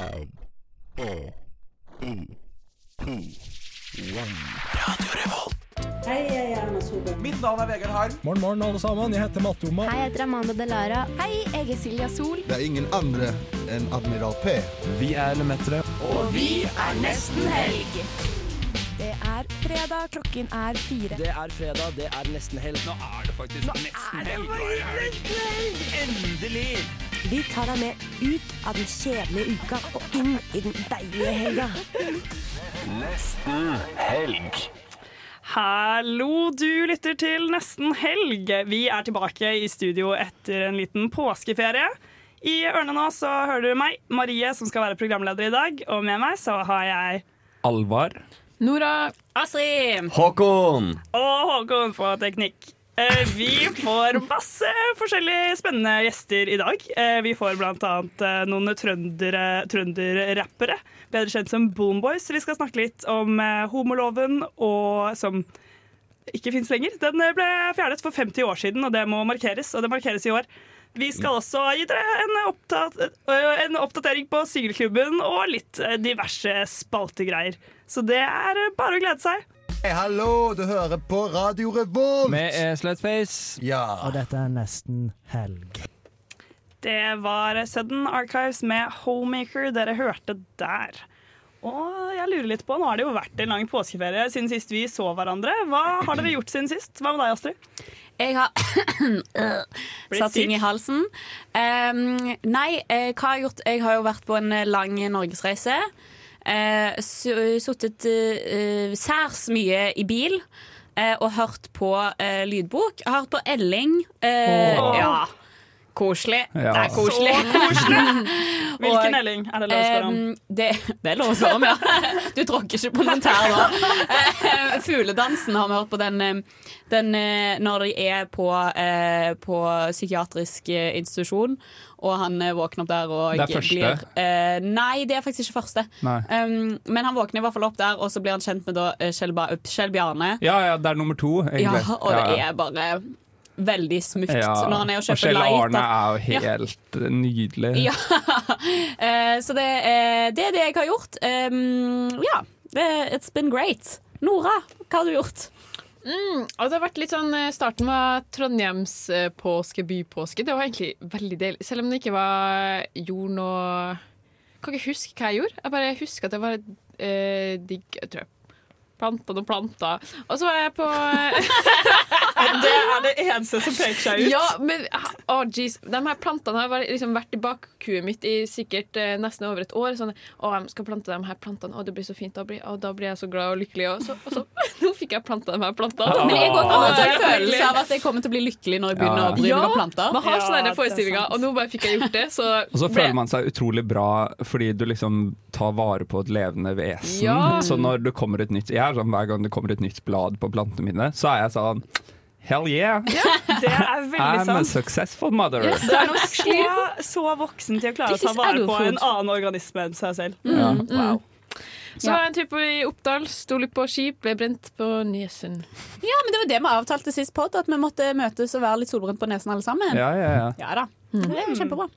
Four, three, two, one. Hei, jeg er Erna Solberg. Mitt navn er Vegard Harm. Morgen, morgen, alle sammen. Jeg heter Matte Oma. Hei, jeg heter Amanda Delara. Hei, jeg er Silja Sol. Det er ingen andre enn Admiral P. Vi er Lemetere. Det er fredag, klokken er fire. Det er fredag, det er nesten helg. Nå er det faktisk nesten helg. Endelig! Vi tar deg med ut av den kjedelige uka og inn i den deilige helga. Nesten helg. Hallo, du lytter til Nesten helg. Vi er tilbake i studio etter en liten påskeferie. I ørene nå så hører du meg, Marie, som skal være programleder i dag. Og med meg så har jeg Alvar. Nora Astrid Håkon! og Håkon på teknikk. Eh, Vi får masse forskjellige spennende gjester i dag. Eh, Vi får annet eh, noen trønderrappere, trønderrappere, bedre kjent som Boomboys. Vi skal snakke litt om homoloven, og som ikke fins lenger. Den ble fjernet for 50 år siden, og det må markeres. Og det markeres i år. Vi skal også gi dere en, opptat øh, en oppdatering på Singelklubben og litt diverse spaltegreier. Så det er bare å glede seg. Hei, hallo, du hører på Radio Revolt. Vi er Slutface. Ja. Og dette er nesten helg. Det var Sudden Archives med Homemaker dere hørte der. Og jeg lurer litt på, Nå har det jo vært en lang påskeferie siden sist vi så hverandre. Hva har dere gjort siden sist? Hva med deg, Astrid? Jeg har satt ting i halsen. Um, nei, eh, hva har jeg gjort? Jeg har jo vært på en eh, lang norgesreise. Uh, Sittet uh, særs mye i bil eh, og hørt på eh, lydbok. Jeg har hørt på Elling. Eh, oh. Ja. Koselig. Ja. Det er koselig. Hvilken Elling er det lov å spørre om? Um, det, det er lov å spørre om, ja. Du tråkker ikke på noen tær nå. Fugledansen har vi hørt på den, eh, den eh, når de er på, eh, på psykiatrisk eh, institusjon, og han våkner opp der og Det er første? blir eh, Nei, det er faktisk ikke første. Um, men han våkner i hvert fall opp der, og så blir han kjent med da, Kjell, Kjell Bjarne. Ja, ja, det er nummer to, Ja, og det Ja. er bare veldig smukt Ja. når han er og Og Kjell. Arne er jo helt nydelig. Ja. Eh, så det, det er det jeg har gjort. Um, ja, it's been great. Nora, hva har du gjort? Mm, og det har vært litt sånn eh, Starten var Trondheims eh, påske, bypåske. Det var egentlig veldig deilig. Selv om det ikke var gjorde noe Kan ikke huske hva jeg gjorde. Jeg bare husker at det var eh, digg Jeg tror jeg planta noen planter. Og så var jeg på Det er det eneste som peker seg ut. Ja, men oh, geez. De her plantene har liksom vært i bakhuet mitt i sikkert eh, nesten over et år. Sånn, å, jeg skal plante de her plantene. Å, det blir så fint. Da blir, å, da blir jeg så glad og lykkelig. Og så, og så nå fikk jeg planta de her plantene. Men jeg går Å, en det er følelse av at jeg kommer til å bli lykkelig når jeg begynner Ja. å bry meg om planter. Man har sånne ja, er forestillinger, og nå bare fikk jeg gjort det. Så Og så ble- føler man seg utrolig bra fordi du liksom tar vare på et levende vesen. Ja. Så når det kommer et nytt Jeg er sånn hver gang det kommer et nytt blad på plantene mine, så er jeg sånn Hell yeah! Det er veldig I'm a successful mother. Det er noe så, så voksen til å klare å ta vare på en annen organisme enn seg selv. Ja. Wow. Så var jeg en type i Oppdal, sto litt på skip, ble brent på nesen. Ja, men det var det vi avtalte sist pod, at vi måtte møtes og være litt solbrent på nesen alle sammen. Ja, ja, ja. Ja da. Det er kjempebra.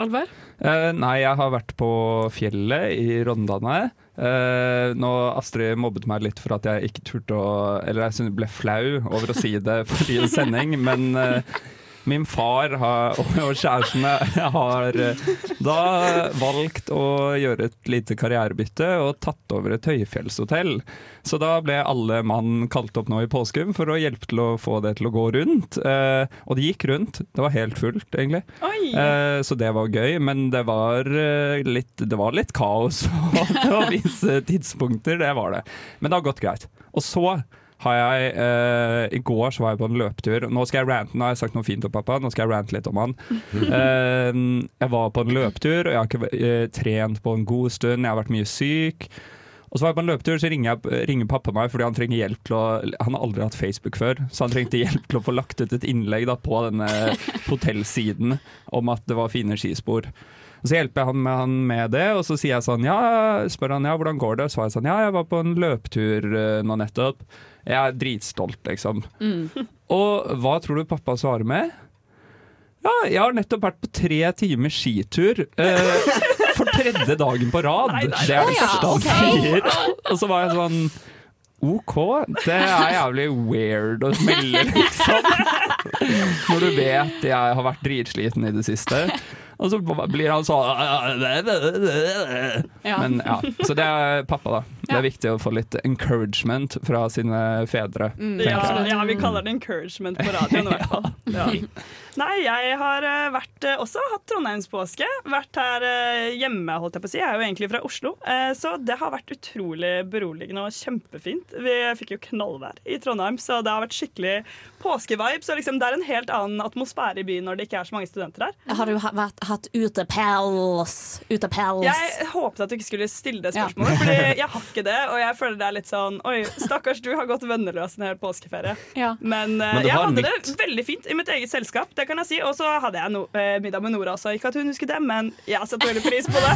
Alvar? Eh, nei, jeg har vært på fjellet i Rondane. Eh, nå Astrid mobbet meg litt for at jeg ikke turte å Eller jeg ble flau over å si det forrige sending, men eh, min far har, og kjæresten har eh, da valgt å gjøre et lite karrierebytte og tatt over et høyfjellshotell. Så da ble alle mann kalt opp nå i påsken for å hjelpe til å få det til å gå rundt. Eh, og det gikk rundt. Det var helt fullt, egentlig. Eh, så det var gøy, men det var, eh, litt, det var litt kaos på visse tidspunkter. Det var det. Men det har gått greit. Og så har jeg eh, I går så var jeg på en løpetur. Nå skal jeg rante, nå har jeg sagt noe fint om pappa, nå skal jeg rante litt om han. Eh, jeg var på en løpetur, og jeg har ikke eh, trent på en god stund. Jeg har vært mye syk. Og så var jeg på en løpetur, så ringer, jeg, ringer pappa meg fordi han trenger hjelp til å Han har aldri hatt Facebook før, så han trengte hjelp til å få lagt ut et innlegg da, på denne hotellsiden om at det var fine skispor. Og Så hjelper jeg han med, han med det, og så sier jeg sånn Ja, spør han ja, hvordan går det? Så svarer jeg sånn Ja, jeg var på en løpetur eh, nå nettopp. Jeg er dritstolt, liksom. Og hva tror du pappa svarer med? Ja, jeg har nettopp vært på tre timers skitur. Eh, For tredje dagen på rad. Nei, nei, Det er det første han sier. Og så var jeg sånn OK, det er jævlig weird å melde, liksom. Når du vet jeg har vært dritsliten i det siste. Og så blir han sånn Ja. Men ja, Så det er pappa, da. Det er viktig å få litt encouragement fra sine fedre. Mm, Ja, ja, vi kaller det encouragement på radioen i hvert fall. Ja. Nei, jeg har eh, vært, eh, også hatt trondheimspåske. Vært her eh, hjemme, holdt jeg på å si. Jeg er jo egentlig fra Oslo. Så det har vært utrolig beroligende og kjempefint. Vi fikk jo knallvær i Trondheim, så det har vært skikkelig påskevibe. Så liksom, det er en helt annen atmosfære i byen når det ikke er så mange studenter her. Har du vært, hatt utepels? Utepels? Jeg håpet at du ikke skulle stille det Ja. spørsmålet, Fordi jeg har ikke det. Og jeg føler det er litt sånn Oi, stakkars, du har gått venneløs en hel påskeferie. Ja. Men, Men jeg hadde mitt. det veldig fint i mitt eget selskap, det kan jeg si. Og så hadde jeg no eh, middag med Nora også. Ikke at hun husker det, men jeg setter veldig pris på det.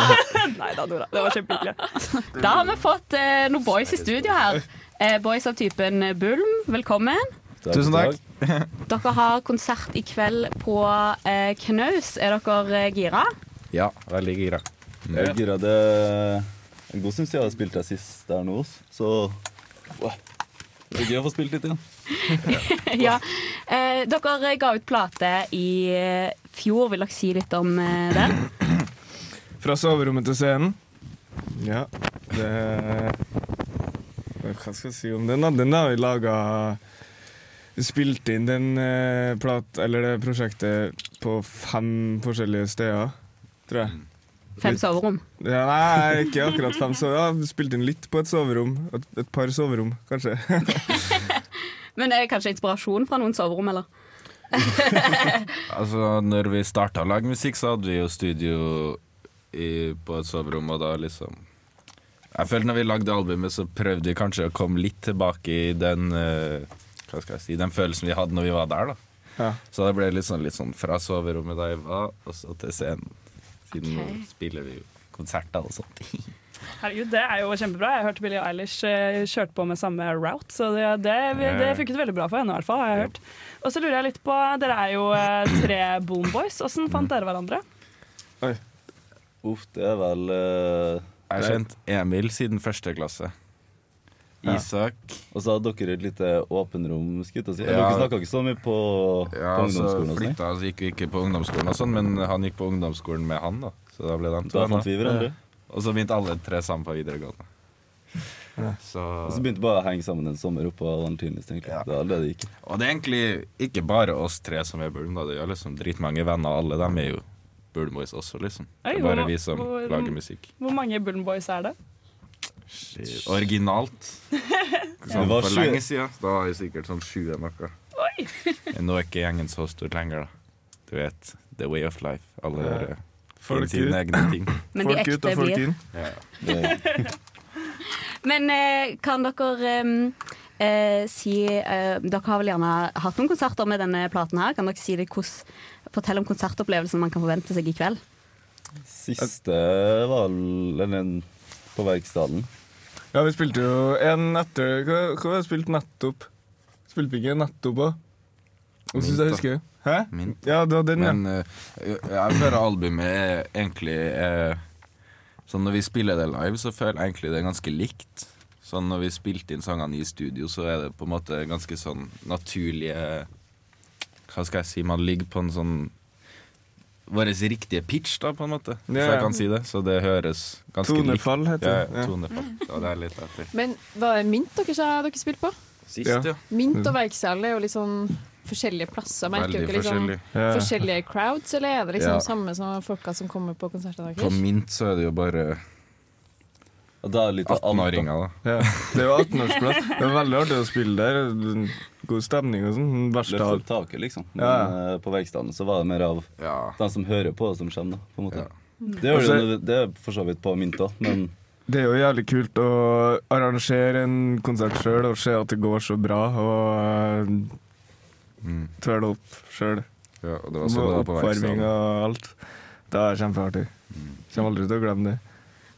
Nei da, Nora. Det var kjempehyggelig. Da har vi fått eh, noen boys i studio her. Eh, boys av typen Bulm, velkommen. Tusen takk. Dere har konsert i kveld på eh, Knaus. Er dere eh, gira? Ja, veldig gira. Jeg er gira. Det er en god stund siden jeg har spilt der sist der nå, så. Det er gøy å få spilt litt igjen. ja. Eh, dere ga ut plate i eh, fjor. Vil dere si litt om eh, den? Fra soverommet til scenen. Ja, det Hva skal jeg si om den? da? Den har vi laga Spilt inn den eh, plat, eller det prosjektet på fem forskjellige steder, tror jeg. Fem soverom. Ja, nei, ikke akkurat fem soverom. Ja, spilt inn litt på et soverom. Et, et par soverom, kanskje. Men er det kanskje inspirasjon fra noen soverom, eller? Altså, når vi starta å lage musikk, så hadde vi jo studio i, på et soverom, og da liksom Jeg følte når vi lagde albumet, så prøvde vi kanskje å komme litt tilbake i den uh, Hva skal jeg si Den følelsen vi hadde når vi var der, da. Ja. Så det ble litt sånn, litt sånn fra soverommet da jeg var, og så til scenen. Siden okay. nå spiller vi jo konserter og sånt. Herregud, Det er jo kjempebra. Jeg hørte Billie Eilish eh, kjørte på med samme route, så det, det, det funket veldig bra for henne. i hvert fall, har jeg hørt. Og så lurer jeg litt på, Dere er jo eh, tre Boomboys. Hvordan fant dere hverandre? Uff, det er vel uh, Jeg har kjent Emil siden første klasse. Ja. Isak. Og så hadde dere et lite åpenrom, si. Ja. Dere snakka ikke så mye på, Ja, på så ungdomsskolen? Ja, flytta han, så gikk vi ikke på ungdomsskolen og sånn, men han gikk på ungdomsskolen med han, da. Så da ble de to Da fant vi hverandre. Og så begynte alle tre sammen på videregående. Så Og så begynte vi bare å henge sammen en sommer oppå Valentinis. Ja. Det det det gikk. Og det er egentlig ikke bare oss tre som er Bulm, da. Det er liksom dritmange venner. Alle dem er jo Bulmboys også, liksom. Det er bare hvor- vi som hvor- lager musikk. Hvor mange Bulmboys er det? Shit. Originalt. Sånn var for lenge siden. Da var vi sikkert sånn sju eller noe. Oi! Nå er ikke gjengen så stor lenger, da. Du vet, the way of life. Alle Ja. Folk sine ut. egne ting. Men de Folk ut og folk inn. Ja. Men eh, kan dere um, eh, si eh, Dere har vel gjerne hatt noen konserter med denne platen her. Kan dere si det hvordan, fortelle om konsertopplevelsen man kan forvente seg i kveld? Siste var vel på Verkstaden. Ja, vi spilte jo en etter Hva, hva har vi spilt nettopp? Spilte vi ikke nettopp òg? Hva syns jeg husker. Hæ? Mint. Ja, det var den, ja. Men uh, jeg føler albumet er egentlig uh, Sånn når vi spiller det live, så føler jeg egentlig det er ganske likt. Sånn når vi spilte inn sangene i studio, så er det på en måte ganske sånn naturlige Hva skal jeg si? Man ligger på en sånn Vår riktige pitch, da, på en måte. Ja, ja. jeg kan si det. Så det høres ganske Tonefall likt heter det. Ja, tonefall. Ja, det er litt etter. Men var det mynt dere sa dere spilte på? Sist, ja. Ja. Mint og Mm. Er jo litt sånn forskjellige plasser. Merker Veldig dere liksom forskjellig. Ja. forskjellige crowds, eller er det liksom Ja. samme som folka som kommer på konsertene På mynt så er det jo bare da er det litt av alt, da. 18-åringer, da. Ja, det er jo 18-årsplass. Det er veldig artig å spille der. God stemning og sånn. Verste Løfte av opp taket, liksom. Men Ja. eh, på Verkstaden så var det mer av de som hører på, som kommer, da. På en måte. Det, gjør Altså- det, jo- det er for så vidt på mynt òg, men Det er jo jævlig kult å arrangere en konsert sjøl og se at det går så bra, og uh, tvele opp sjøl. Ja, og det var sånn det var på Oppvarming og alt. Det er kjempeartig. Kommer aldri til å glemme det.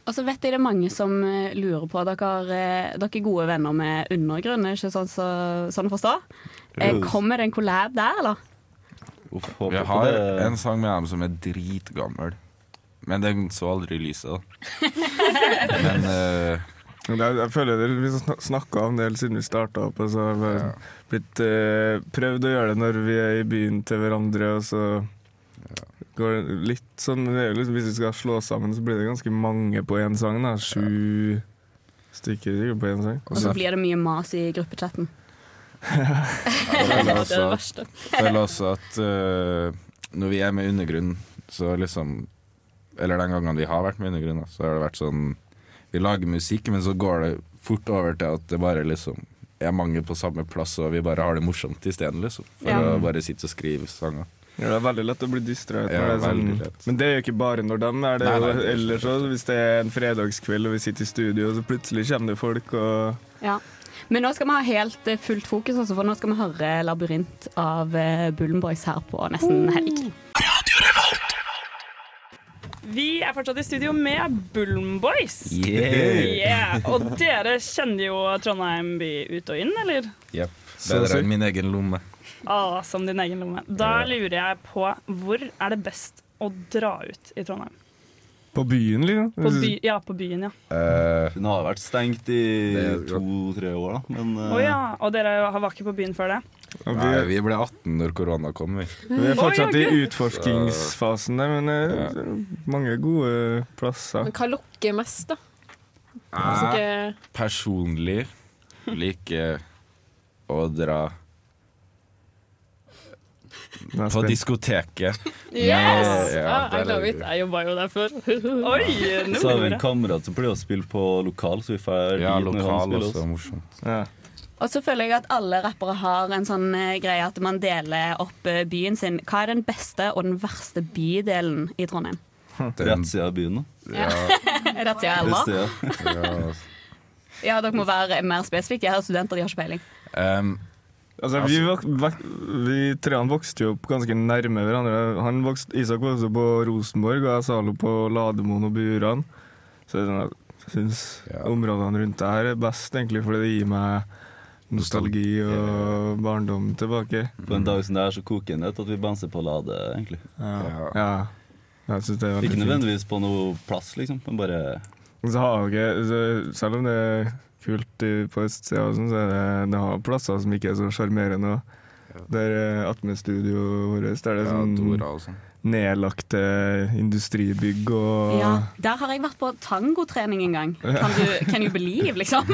Og så vet jeg det er mange som eh, lurer på Dere, eh, dere er gode venner med Undergrunn, er ikke sånn, så, sånn å forstå? Eh, kommer det en collab der, eller? Uff, Vi har en sang med dem som er dritgammel. Men den så aldri lyset, da. Men uh, jeg, jeg føler det Vi har snakka om det helt siden vi starta opp. Og så har vi blitt uh, prøvd å gjøre det når vi er i byen til hverandre, og så går litt sånn det er liksom, Hvis vi skal slå sammen, så blir det ganske mange på én sang. da Sju stykker sikkert på én sang. Og så blir det mye mas i gruppechatten. jeg føler er også, verste. føler også at uh, når vi er med Undergrunn, så liksom Eller den gangen vi har vært med Undergrunn, så har det vært sånn Vi lager musikk, men så går det fort over til at det bare liksom er mange på samme plass, og vi bare har det morsomt isteden, liksom. For Ja. å bare sitte og skrive sanger. Ja, det er veldig lett å bli distrahert. Ja, det sånn, men det er jo ikke bare når de er det. Nei, nei. ellers også, Hvis det er en fredagskveld og vi sitter i studio, så plutselig kommer det folk og Ja. Men nå skal vi ha helt eh, fullt fokus, også, for nå skal vi høre 'Labyrint' av eh, Bullen Boys her på nesten helg. Vi er fortsatt i studio med Bullen Boys. Yeah. Yeah. Og dere kjenner jo Trondheim by ut og inn, eller? Jepp. Bedre enn min egen lomme. Ah, som din egen lomme. Da lurer jeg på hvor er det best å dra ut i Trondheim? På byen, liksom. På by, ja, på byen, ja. Den har vært stengt i to-tre år, da. Men Å ja. Og dere var ikke på byen før det? Nei, vi ble 18 når korona kom, vi. Vi er fortsatt Oi, i ok. utforskingsfasen men eh, det er mange gode plasser. Men hva lokker mest, da? Altså, Personlig liker å dra på diskoteket. Yes! Med- Ja, I er love it. Jeg jobba jo der før. Oi, nå så har vi en kamerat som pleier å spille på lokal, så vi får Ja, dit når han lokal spiller også, morsomt. Og så føler jeg at alle rappere har en sånn eh, greie at man deler opp eh, byen sin. Hva er den beste og den verste bydelen i Trondheim? Rettsida av byen, da. Ja. er det siden elva? Ja, dere må være mer spesifikke. Jeg har studenter, de har ikke peiling. Um, Altså, vi, vok vok vi treene vokste jo opp ganske nærme hverandre. Han vokste, Isak vokste opp på Rosenborg, og jeg Zalo på Lademoen og Buran. Så jeg syns områdene rundt det her er best, egentlig, fordi det gir meg nostalgi og barndom tilbake. På en dag som det er, så kokende at vi banser på Lade, egentlig. Ja. ja. Jeg synes det er veldig Ikke nødvendigvis på noe plass, liksom, men bare så har jeg selv om det er kult på østsida, sånn, så er det, det har plasser som ikke er så sjarmerende. Der er attmed-studioet vårt, der det er Ja, sånn sånn. Nedlagte industribygg og Ja, Der har jeg vært på tangotrening en gang. Kan du, can you believe, liksom?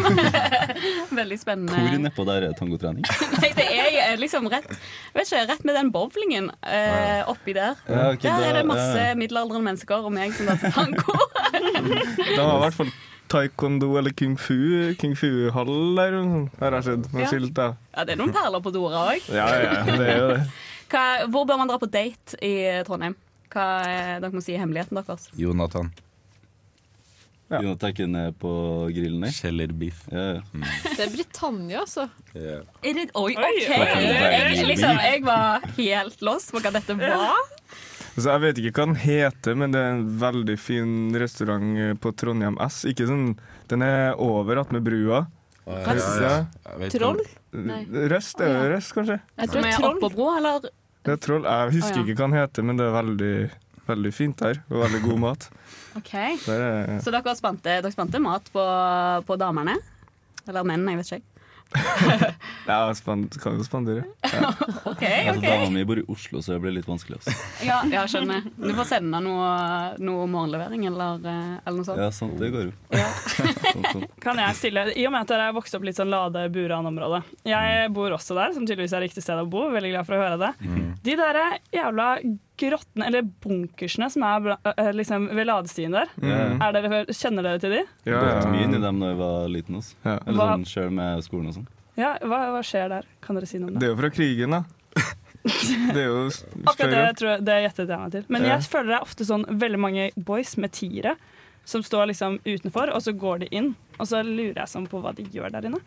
Veldig spennende. Hvor nedpå der er tangotrening? Nei, det er liksom rett Vet ikke, rett med den bowlingen eh, oppi der. Ja, okay, der er det masse ja. middelaldrende mennesker og meg som danser tango. Det var i hvert fall taekwondo eller kung fu. Kung fu-hall der, har jeg sett. Med Ja. skilt, da. Ja, det er noen perler på Dora òg. Ja, ja, ja, det er jo det. Hvor bør man dra på date i Trondheim? Hva er, dere må si hemmeligheten deres. Jonathan. Begynner å tenke ned på grillen der. Kjellerbiff. Ja, Mm. Det er Britannia, altså. Yeah. Er det, oi, Oi, OK! oi, Jeg, liksom, jeg var helt lost på hva dette var. Så jeg vet ikke hva den heter, men det er en veldig fin restaurant på Trondheim S. Ikke sånn, Den er over attmed brua. Røst? Ja. Troll? Nei. Røst, er jo Røst, kanskje? Jeg tror det er oppå bro, eller? Det er troll. Jeg husker oh, ja. ikke hva den heter, men det er veldig, veldig fint der. Og veldig god mat. OK. Er, Så dere spante, dere spante mat på, på damene? Eller mennene, jeg vet ikke. Ja, spand, kan jo spandere. Ja. OK. Altså, ok Dama mi bor i Oslo, så det blir litt vanskelig. Også. Ja, ja, skjønner. Du får sende noe, noe morgenlevering eller, eh, eller noe sånt. Ja, sant, det går jo. Sånn, sånn. Kan jeg stille, I og med at dere er vokst opp litt sånn Lade-Buran-område. Jeg bor også der, som tydeligvis er riktig sted å bo. Veldig glad for å høre det. De der jævla grottene, eller bunkersene, som er eh, liksom ved ladestien der. Mm. Er dere, kjenner dere til de? Jeg Gått mye inn i dem da jeg var liten. Også. Eller Hva- sånn sjøl med skolen og sånn. Ja, hva, hva skjer der? Kan dere si noe om Det det? er jo fra krigen, da. Det er jo Akkurat det, tror jeg, det gjettet jeg meg til. Men Ja. jeg føler det er ofte sånn veldig mange boys med tiere som står liksom utenfor, og så går de inn. Og så lurer jeg sånn på hva de gjør der inne.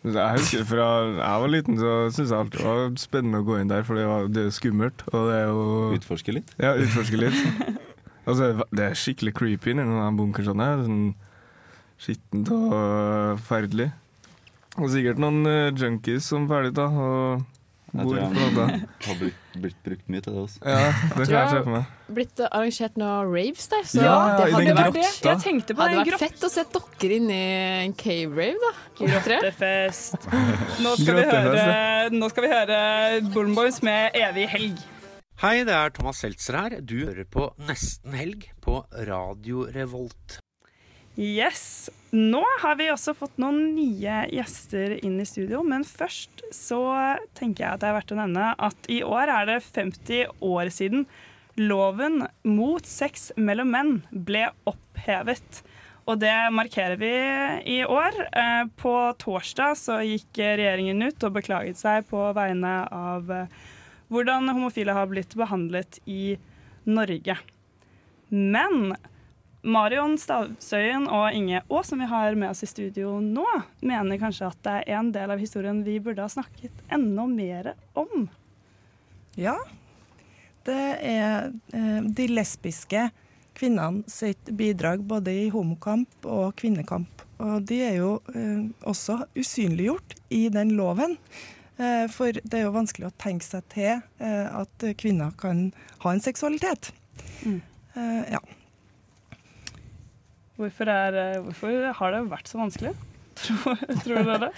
Jeg husker Fra jeg var liten, så syntes jeg alltid det var spennende å gå inn der, for det, var, det er jo skummelt. Og det er jo Utforske litt? Ja, utforske litt. altså, det er skikkelig creepy inni av bunkersene. Sånn skittent og forferdelig. Og sikkert noen eh, junkies som ferdig, da. Og Jeg Hvor tror på Lodda? de har blitt, blitt brukt mye til det også. Ja, det kan jeg se for meg. blitt arrangert noen raves der. Så Ja, det hadde vært det. Jeg tenkte på hadde vært grott. fett å se dere inn i en cave-rave, da. Grottefest. Nå skal vi Grottefest, høre, nå skal vi høre Bullen Boys med 'Evig helg'. Hei, det er Thomas Seltzer her. Du hører på Nesten helg på Radio Revolt. Yes. Nå har vi også fått noen nye gjester inn i studio, men først så tenker jeg at det er verdt å nevne at i år er det 50 år siden loven mot sex mellom menn ble opphevet. Og det markerer vi i år. Eh, På torsdag så gikk regjeringen ut og beklaget seg på vegne av eh, hvordan homofile har blitt behandlet i Norge. Men Marion Stavsøyen og Inge Aas, som vi har med oss i studio nå, mener kanskje at det er en del av historien vi burde ha snakket enda mer om. Ja. Det er eh, de lesbiske kvinnene sitt bidrag både i homokamp og kvinnekamp. Og de er jo eh, også usynliggjort i den loven. Eh, for det er jo vanskelig å tenke seg til eh, at kvinner kan ha en seksualitet. Eh, ja. Hvorfor, er, eh, hvorfor har det vært så vanskelig? Tror, tror dere?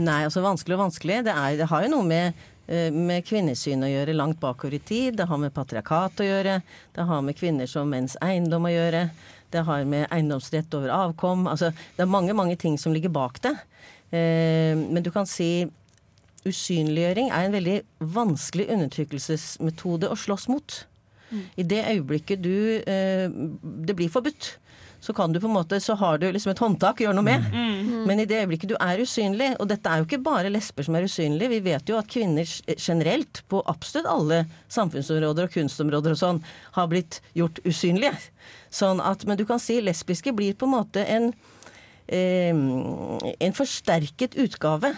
Nei, altså vanskelig og vanskelig. Det, er, det har jo noe med, eh, med kvinnesyn å gjøre langt bakover i tid. Det har med patriarkat å gjøre. Det har med kvinner som menns eiendom å gjøre. Det har med eiendomsrett over avkom. Altså, det er mange, mange ting som ligger bak det. Eh, men du kan si usynliggjøring er en veldig vanskelig undertrykkelsesmetode å slåss mot. I det øyeblikket du Det blir forbudt. Så kan du på en måte, så har du liksom et håndtak gjør noe med. Men i det øyeblikket du er usynlig, og dette er jo ikke bare lesber som er usynlige, vi vet jo at kvinner generelt på absolutt alle samfunnsområder og kunstområder og sånn har blitt gjort usynlige. Sånn at, men du kan si lesbiske blir på en måte en, eh, en forsterket utgave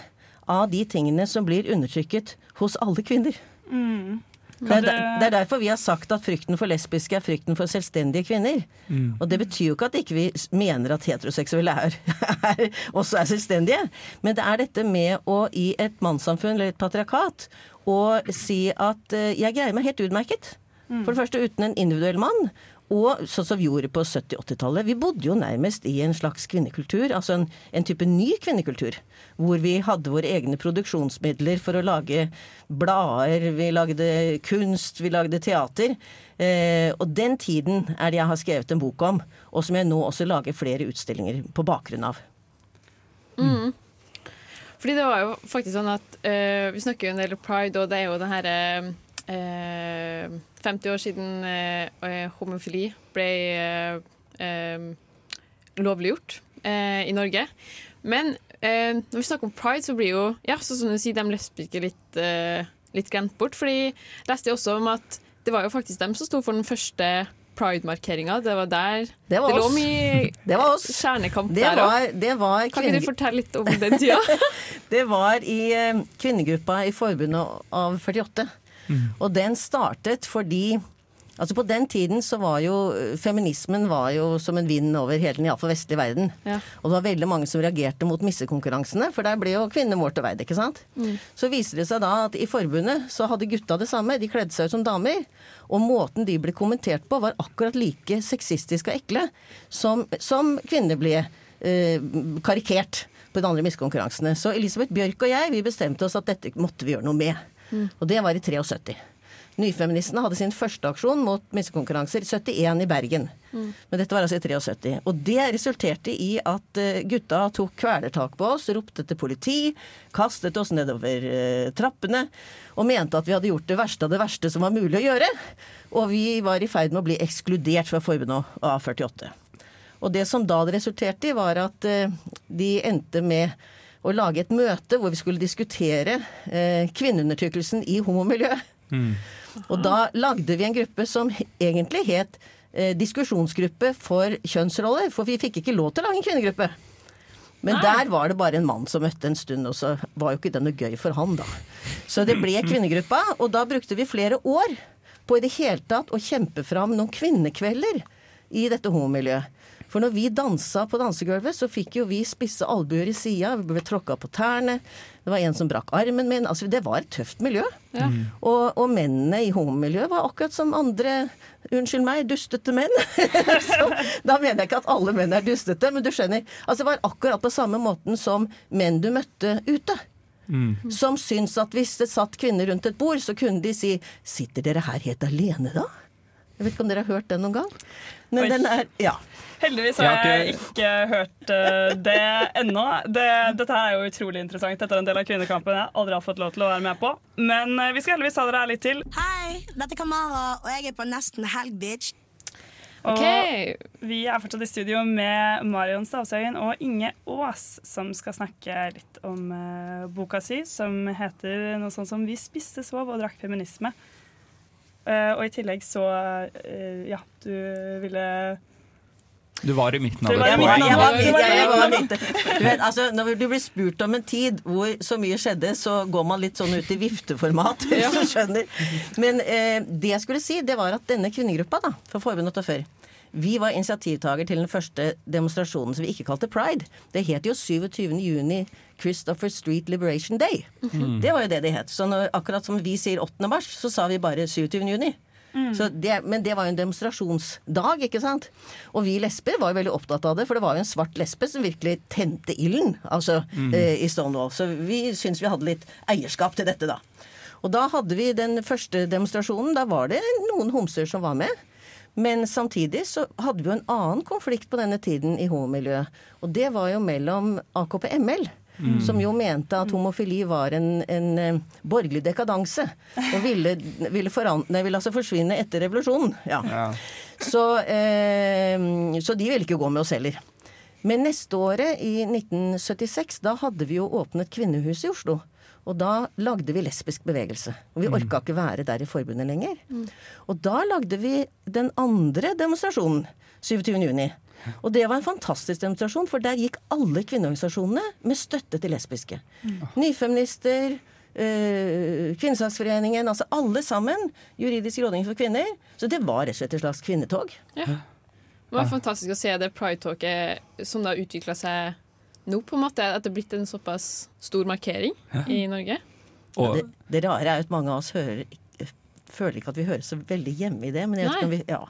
av de tingene som blir undertrykket hos alle kvinner. Mm. Det er, det er derfor vi har sagt at frykten for lesbiske er frykten for selvstendige kvinner. Mm. Og det betyr jo ikke at ikke vi ikke mener at heteroseksuelle er, er, også er selvstendige. Men det er dette med å i et mannssamfunn eller et patriarkat å si at eh, jeg greier meg helt utmerket. For det første uten en individuell mann. Og sånn som vi gjorde på 70-80-tallet. Vi bodde jo nærmest i en slags kvinnekultur. Altså en, en type ny kvinnekultur. Hvor vi hadde våre egne produksjonsmidler for å lage blader, vi lagde kunst, vi lagde teater. Eh, og den tiden er det jeg har skrevet en bok om, og som jeg nå også lager flere utstillinger på bakgrunn av. Mm. Fordi det var jo faktisk sånn at eh, Vi snakker jo en del om pride, og det er jo den herre eh, 50 år siden eh, homofili ble eh, eh, lovliggjort eh, i Norge. Men eh, når vi snakker om pride, så blir jo ja, sånn som du sier, de lesbiske litt, eh, litt glemt bort. Fordi jeg leste også om at det var jo faktisk dem som sto for den første pride-markeringa. Det var der Det var lå mye Det var oss. kjernekamp Det der òg. Kan ikke du fortelle litt om den tida? det var i eh, kvinnegruppa i Forbundet av 48. Og den startet fordi Altså På den tiden så var jo eh, feminismen var jo som en vind over hele den iallfall vestlige verden. Ja. Og det var veldig mange som reagerte mot missekonkurransene, for der ble jo kvinnene målt og veid, ikke sant. Mm. Så viser det seg da at i forbundet så hadde gutta det samme. De kledde seg ut som damer. Og måten de ble kommentert på, var akkurat like sexistisk og ekle som, som kvinner ble eh, karikert på de andre missekonkurransene. Så Elisabeth Bjørk og jeg vi bestemte oss at dette måtte vi gjøre noe med. Mm. Og det var i 73. Nyfeministene hadde sin første aksjon mot minstekonkurranser, i 71 i Bergen. Mm. Men dette var altså i 73. Og det resulterte i at eh, gutta tok kvelertak på oss, ropte til politi, kastet oss nedover eh, trappene og mente at vi hadde gjort det verste av det verste som var mulig å gjøre. Og vi var i ferd med å bli ekskludert fra forbundet av 48. Og det som da det resulterte i, var at eh, de endte med å lage et møte hvor vi skulle diskutere eh, kvinneundertrykkelsen i homomiljøet. Og da lagde vi en gruppe som egentlig het eh, diskusjonsgruppe for kjønnsroller, for vi fikk ikke lov til å lage en kvinnegruppe. Men der var det bare en mann som møtte en stund, og så var jo ikke det noe gøy for han, da. Så det ble kvinnegruppa, og da brukte vi flere år på i det hele tatt å kjempe fram noen kvinnekvelder i dette homomiljøet. For når vi dansa på dansegulvet, så fikk jo vi spisse albuer i sida, vi ble tråkka på tærne. Det var en som brakk armen min. Altså, det var et tøft miljø. Ja. Mm. Og, og mennene i homomiljøet var akkurat som andre, unnskyld meg, dustete menn. så, da mener jeg ikke at alle menn er dustete, men du skjønner. Altså, det var akkurat på samme måten som menn du møtte ute. Som syns at hvis det satt kvinner rundt et bord, så kunne de si 'Sitter dere her helt alene, da?' Jeg vet ikke om dere har hørt den noen gang? Men Oi. den er Ja. Heldigvis Jeg har jeg ikke hørt eh, det ennå. Det, dette er jo utrolig interessant. Dette er en del av kvinnekampen jeg aldri har fått lov til å være med på. Men eh, vi skal heldigvis ha dere her litt til. Hei, dette er Kamara, og jeg er på Nesten helg, bitch. Og Ok. vi er fortsatt i studio med Marion Stavsøyen og Inge Aas, som skal snakke litt om eh, boka si, som heter noe sånt som 'Vi spiste, sov og drakk feminisme'. Eh, og i tillegg så Ja, du ville Du var i midten av det. Jeg var, Jeg var, jeg var jeg var midt. Du vet, altså, når du blir spurt om en tid hvor så mye skjedde, så går man litt sånn ut i vifteformat, hvis du skjønner. Men eh, det jeg skulle si, det var at denne kvinnegruppa da, for forbundet og før, vi var initiativtaker til den første demonstrasjonen som vi ikke kalte pride. Det het jo 27. juni Christopher Street Liberation Day. Mm. Det var jo det det het. Så når, akkurat som vi sier 8. mars, så sa vi bare 27. juni. Så det, men det var jo en demonstrasjonsdag, ikke sant? Og vi lesber var jo veldig opptatt av det, for det var jo en svart lesbe som virkelig tente ilden altså, Mm. eh, i Stonewall. Så vi syns vi hadde litt eierskap til dette, da. Og da hadde vi den første demonstrasjonen. Da var det noen homser som var med. Men samtidig så hadde vi jo en annen konflikt på denne tiden i homomiljøet. Og det var jo mellom AKP-ML. Mm. Som jo mente at homofili var en, en eh, borgerlig dekadanse. Og ville, ville, foran- nei, ville altså forsvinne etter revolusjonen. Ja. Så, eh, så de ville ikke gå med oss heller. Men neste året, i 1976, da hadde vi jo åpnet Kvinnehuset i Oslo. Og da lagde vi lesbisk bevegelse. Og vi Mm. orka ikke være der i forbundet lenger. Og da lagde vi den andre demonstrasjonen 27. Og det var en fantastisk demonstrasjon, for der gikk alle kvinneorganisasjonene med støtte til lesbiske. Nyfeminister, eh, Kvinnesaksforeningen, altså alle sammen. Juridisk rådgivning for kvinner. Så det var rett og slett et slags kvinnetog. Det var fantastisk å se det pride-talket som da utvikla seg nå, på en måte. At det er blitt en såpass stor markering Ja. i Norge. Ja, det, det rare er jo at mange av oss hører, føler ikke at vi hører så veldig hjemme i det. Men jeg vet ikke om vi, ja.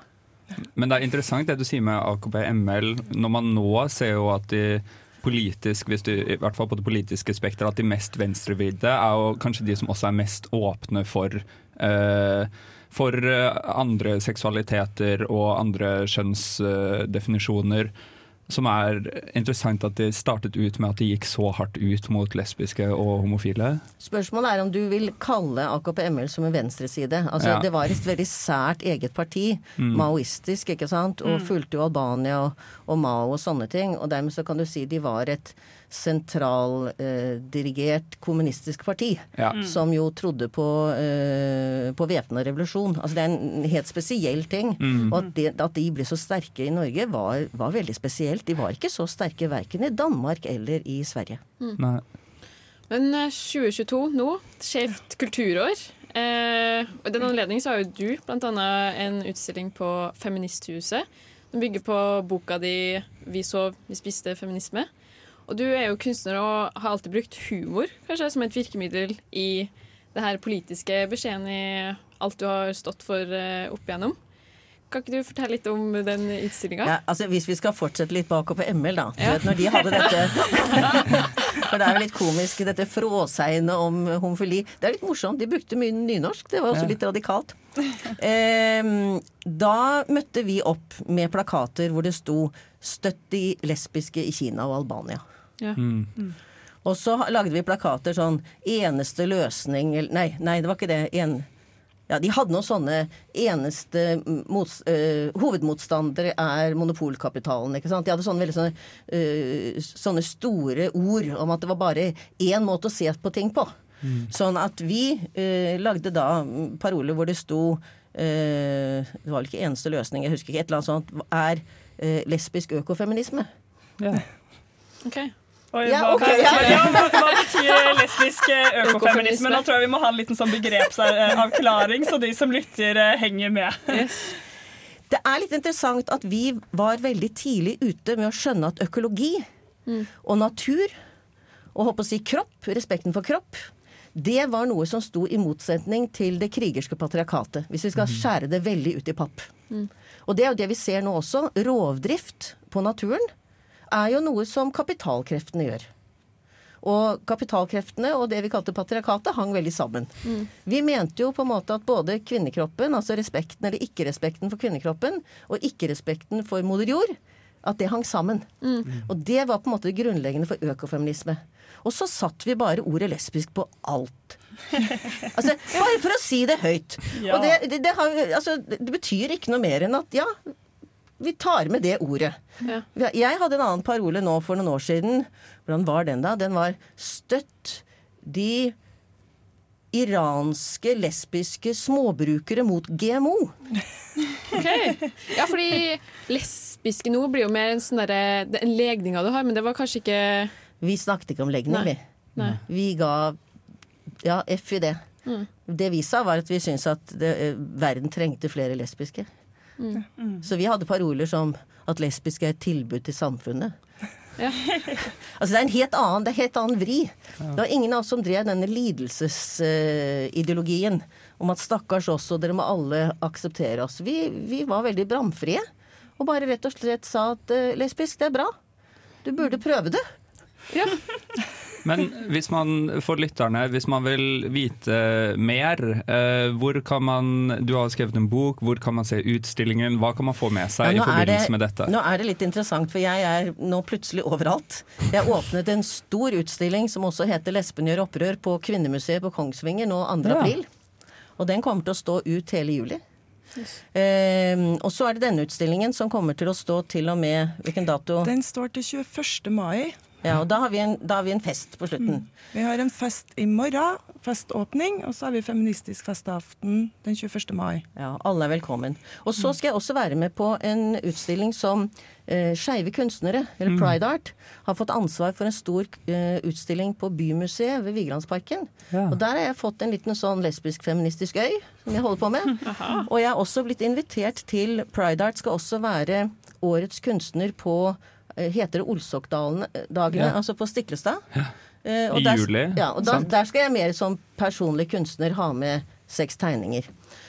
Men det er interessant det du sier med AKP-ML, når man nå ser jo at de politisk, hvis du, i hvert fall på det politiske spekteret, at de mest venstrevridde er jo kanskje de som også er mest åpne for uh, for eh, andre seksualiteter og andre kjønnsdefinisjoner. Som er interessant at de startet ut med at de gikk så hardt ut mot lesbiske og homofile. Spørsmålet er om du vil kalle AKP-ML som en venstreside. Altså, Ja. Det var et veldig sært eget parti. Mm. Maoistisk, ikke sant. Og Mm. fulgte jo Albania og, og Mao og sånne ting. Og dermed så kan du si de var et sentraldirigert kommunistisk parti. Ja. Mm. Som jo trodde på, eh, på væpna revolusjon. Altså det er en helt spesiell ting. Mm. Og at, det, at de ble så sterke i Norge var, var veldig spesielt. De var ikke så sterke verken i Danmark eller i Sverige. Nei. Men eh, 2022 nå, skjevt kulturår. Eh, og I den anledning så har jo du bl.a. en utstilling på Feministhuset. Den bygger på boka di 'Vi sov, vi spiste feminisme'. Og du er jo kunstner og har alltid brukt humor kanskje som et virkemiddel i det her politiske beskjeden i alt du har stått for eh, opp igjennom. Kan ikke du fortelle litt om den utstillinga? Ja, altså Hvis vi skal fortsette litt bakover på ML, da. Du vet, når de hadde dette For det er jo litt komisk, dette fråsegnet om homofili. Det er litt morsomt. De brukte mye nynorsk. Det var også litt radikalt. Eh, da møtte vi opp med plakater hvor det sto 'Støtt de lesbiske i Kina og Albania'. Ja. Og så lagde vi plakater sånn 'Eneste løsning' eller Nei, nei, det var ikke det. En, ja, de hadde noen sånne eneste mots, øh, Hovedmotstandere er monopolkapitalen. ikke sant? De hadde sånne veldig sånne, øh, sånne store ord om at det var bare én måte å se på ting på. Sånn at vi øh, lagde da paroler hvor det sto øh, Det var vel ikke eneste løsning, jeg husker ikke. Et eller annet sånt. Er øh, lesbisk økofeminisme. Ok. Oi, Ja, hva, ok, ja. ja, hva, betyr lesbisk eh, økofeminisme? Nå tror jeg vi må ha en liten sånn begrepsavklaring, så de som lytter, eh, henger med. Det er litt interessant at vi var veldig tidlig ute med å skjønne at økologi og natur, og håper å si kropp, respekten for kropp, det var noe som sto i motsetning til det krigerske patriarkatet. Hvis vi skal skjære det veldig ut i papp. Og det er jo det vi ser nå også. Rovdrift på naturen er jo noe som kapitalkreftene gjør. Og kapitalkreftene og det vi kalte patriarkatet hang veldig sammen. Vi mente jo på en måte at både kvinnekroppen, altså respekten eller ikke-respekten for kvinnekroppen, og ikke-respekten for moder jord, at det hang sammen. Og det var på en måte det grunnleggende for økofeminisme. Og så satt vi bare ordet lesbisk på alt. Altså, bare for å si det høyt. Ja. Og det, det, det, har, altså, det betyr ikke noe mer enn at ja, vi tar med det ordet. Ja. Jeg hadde en annen parole nå for noen år siden. Hvordan var den da? Den var 'Støtt de iranske lesbiske småbrukere mot GMO'. Ok. Ja, fordi lesbiske nå blir jo mer en sånn derre er En legninga du har, men det var kanskje ikke Vi snakket ikke om legning, vi. Nei. Vi ga ja, F i det. Mm. Det vi sa, var at vi syntes at det, eh, verden trengte flere lesbiske. Mm. Så vi hadde paroler som at lesbiske er et tilbud til samfunnet. Ja. Altså Det er en helt annen, det er en helt annen vri. Det var ingen av oss som drev denne lidelsesideologien om at stakkars oss, og dere må alle akseptere oss. Vi, vi var veldig bramfrie. Og bare rett og slett sa at uh, lesbisk, det er bra. Du burde prøve det. Men hvis man, for lytterne, hvis man vil vite mer, eh, hvor kan man Du har skrevet en bok, hvor kan man se utstillingen? Hva kan man få med seg Ja, i forbindelse det- med dette? Nå er det litt interessant, for jeg er nå plutselig overalt. Jeg åpnet en stor utstilling som også heter 'Lesben gjør opprør' på Kvinnemuseet på Kongsvinger nå 2. Ja. april. Og den kommer til å stå ut hele juli. Eh, og så er det denne utstillingen som kommer til å stå til og med Hvilken dato? Den står til 21. mai. Ja, og da har vi en, da har vi en fest på slutten. Vi har en fest i morgen, feståpning, og så har vi feministisk festaften den 21. mai. Ja, alle er velkommen. Og så skal jeg også være med på en utstilling som eh, skeive kunstnere, eller Mm. Pride Art, har fått ansvar for en stor eh, utstilling på Bymuseet ved Vigelandsparken. Ja. Og der har jeg fått en liten sånn lesbisk-feministisk øy som jeg holder på med. Og jeg har også blitt invitert til Pride Art skal også være årets kunstner på Heter det Olsokdalen-dagene, Ja. altså på Stiklestad? Ja. og I der, juli, Ja, og da, der skal jeg mer som personlig kunstner ha med seks tegninger.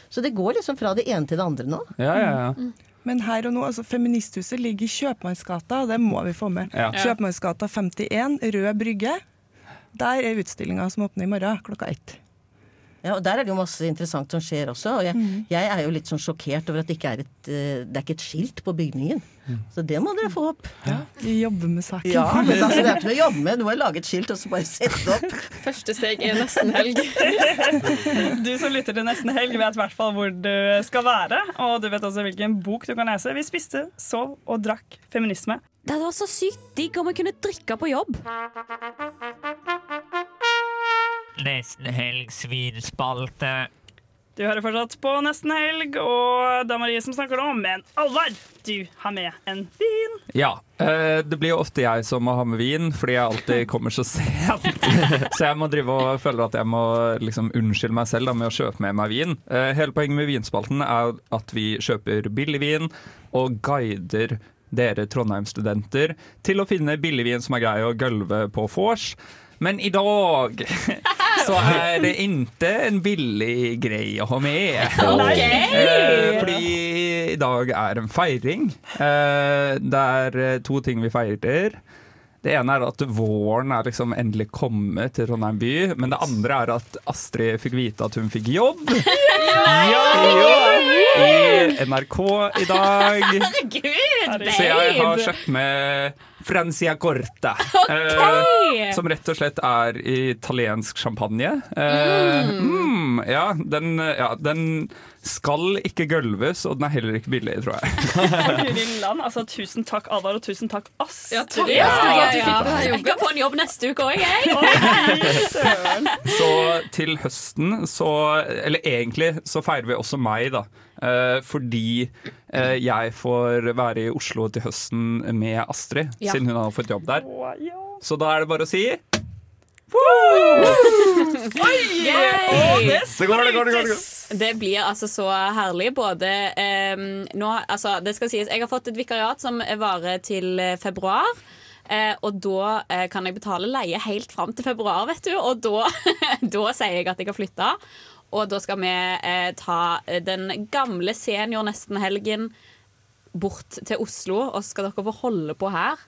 Så det går liksom fra det ene til det andre nå. Ja, ja, ja. Men her og nå, altså Feministhuset ligger i Kjøpmannsgata, og det må vi få med. Ja. Kjøpmannsgata 51, Rød Brygge. Der er utstillinga som åpner i morgen klokka ett. Ja, og Der er det jo masse interessant som skjer også. Og jeg, jeg er jo litt sånn sjokkert over at det ikke er et, eh, det er ikke et skilt på bygningen. Så det må dere få opp. Vi jobber med saken. Ja, men altså, det er ikke noe å jobbe med. Nå har jeg laget skilt, og så bare sette opp. Første steg er nesten helg. Du som lytter til Nesten Helg, vet i hvert fall hvor du skal være. Og du vet også hvilken bok du kan lese. Vi spiste, sov og drakk feminisme. Det hadde vært så sykt digg om jeg kunne drikke på jobb. Nesten helg svinspalte. Du hører fortsatt på Nesten Helg, og det er Marie som snakker nå. Men Alvar, du har med en vin. Ja. eh, det blir jo ofte jeg som må ha med vin, fordi jeg alltid kommer så sent. så jeg må drive og føle at jeg må liksom unnskylde meg selv da, med å kjøpe med meg vin. Eh, hele poenget med Vinspalten er at vi kjøper billig vin og guider dere Trondheim-studenter til å finne billig vin som er grei å gølve på vors. Men i dag så er det ikke en billig greie å ha med. Ok. Eh, fordi i dag er en feiring. Eh, det er eh, to ting vi feirer. Det ene er at våren er liksom endelig kommet til Trondheim by. Men det andre er at Astrid fikk vite at hun fikk jobb. Ja! I NRK i dag. Herregud, Så jeg har kjøpt med Francia Corta. Ok! som rett og slett er italiensk champagne. Eh, mm, ja, den, ja, den skal ikke gølves, og den er heller ikke billig, tror jeg. Land, altså Tusen takk, Adar, og tusen takk, Astrid. Ja, takk, Ja, Astrid, ja, ja. Jeg kan få en jobb neste uke òg, jeg. Så til høsten så Eller egentlig så feirer vi også meg, da. Eh, fordi eh, jeg får være i Oslo til høsten med Astrid, Ja. siden hun har fått jobb der. Så da er det bare å si Oi! Yay! Og det sprøytes! Det blir altså så herlig. Både um, nå Altså, det skal sies, jeg har fått et vikariat som varer til februar. Eh, og da eh, kan jeg betale leie helt fram til februar, vet du. Og da, da sier jeg at jeg har flytta. Og da skal vi eh, ta den gamle senior nesten-helgen bort til Oslo, og så skal dere få holde på her.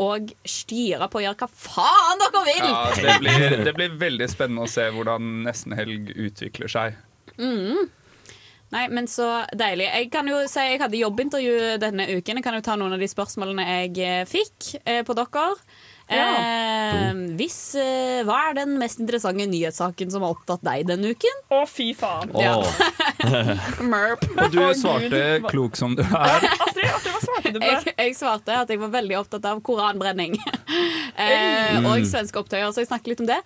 Og styre på å gjøre hva faen dere vil! Ja, det, blir, det blir veldig spennende å se hvordan nesten helg utvikler seg. Mm. Nei, men så deilig. Jeg kan jo si jeg hadde jobbintervju denne uken. Jeg kan jo ta noen av de spørsmålene jeg eh, fikk eh, på dere. Eh, hvis, eh, hva er den mest interessante nyhetssaken som har opptatt deg denne uken? Å, fy faen. Ja. Merp. Og du Å, svarte Gud. klok som du er. Astrid, Astrid, hva svarte du på det? Jeg, jeg svarte at jeg var veldig opptatt av koranbrenning. eh, Mm. og svenske opptøyer, så jeg snakket litt om det.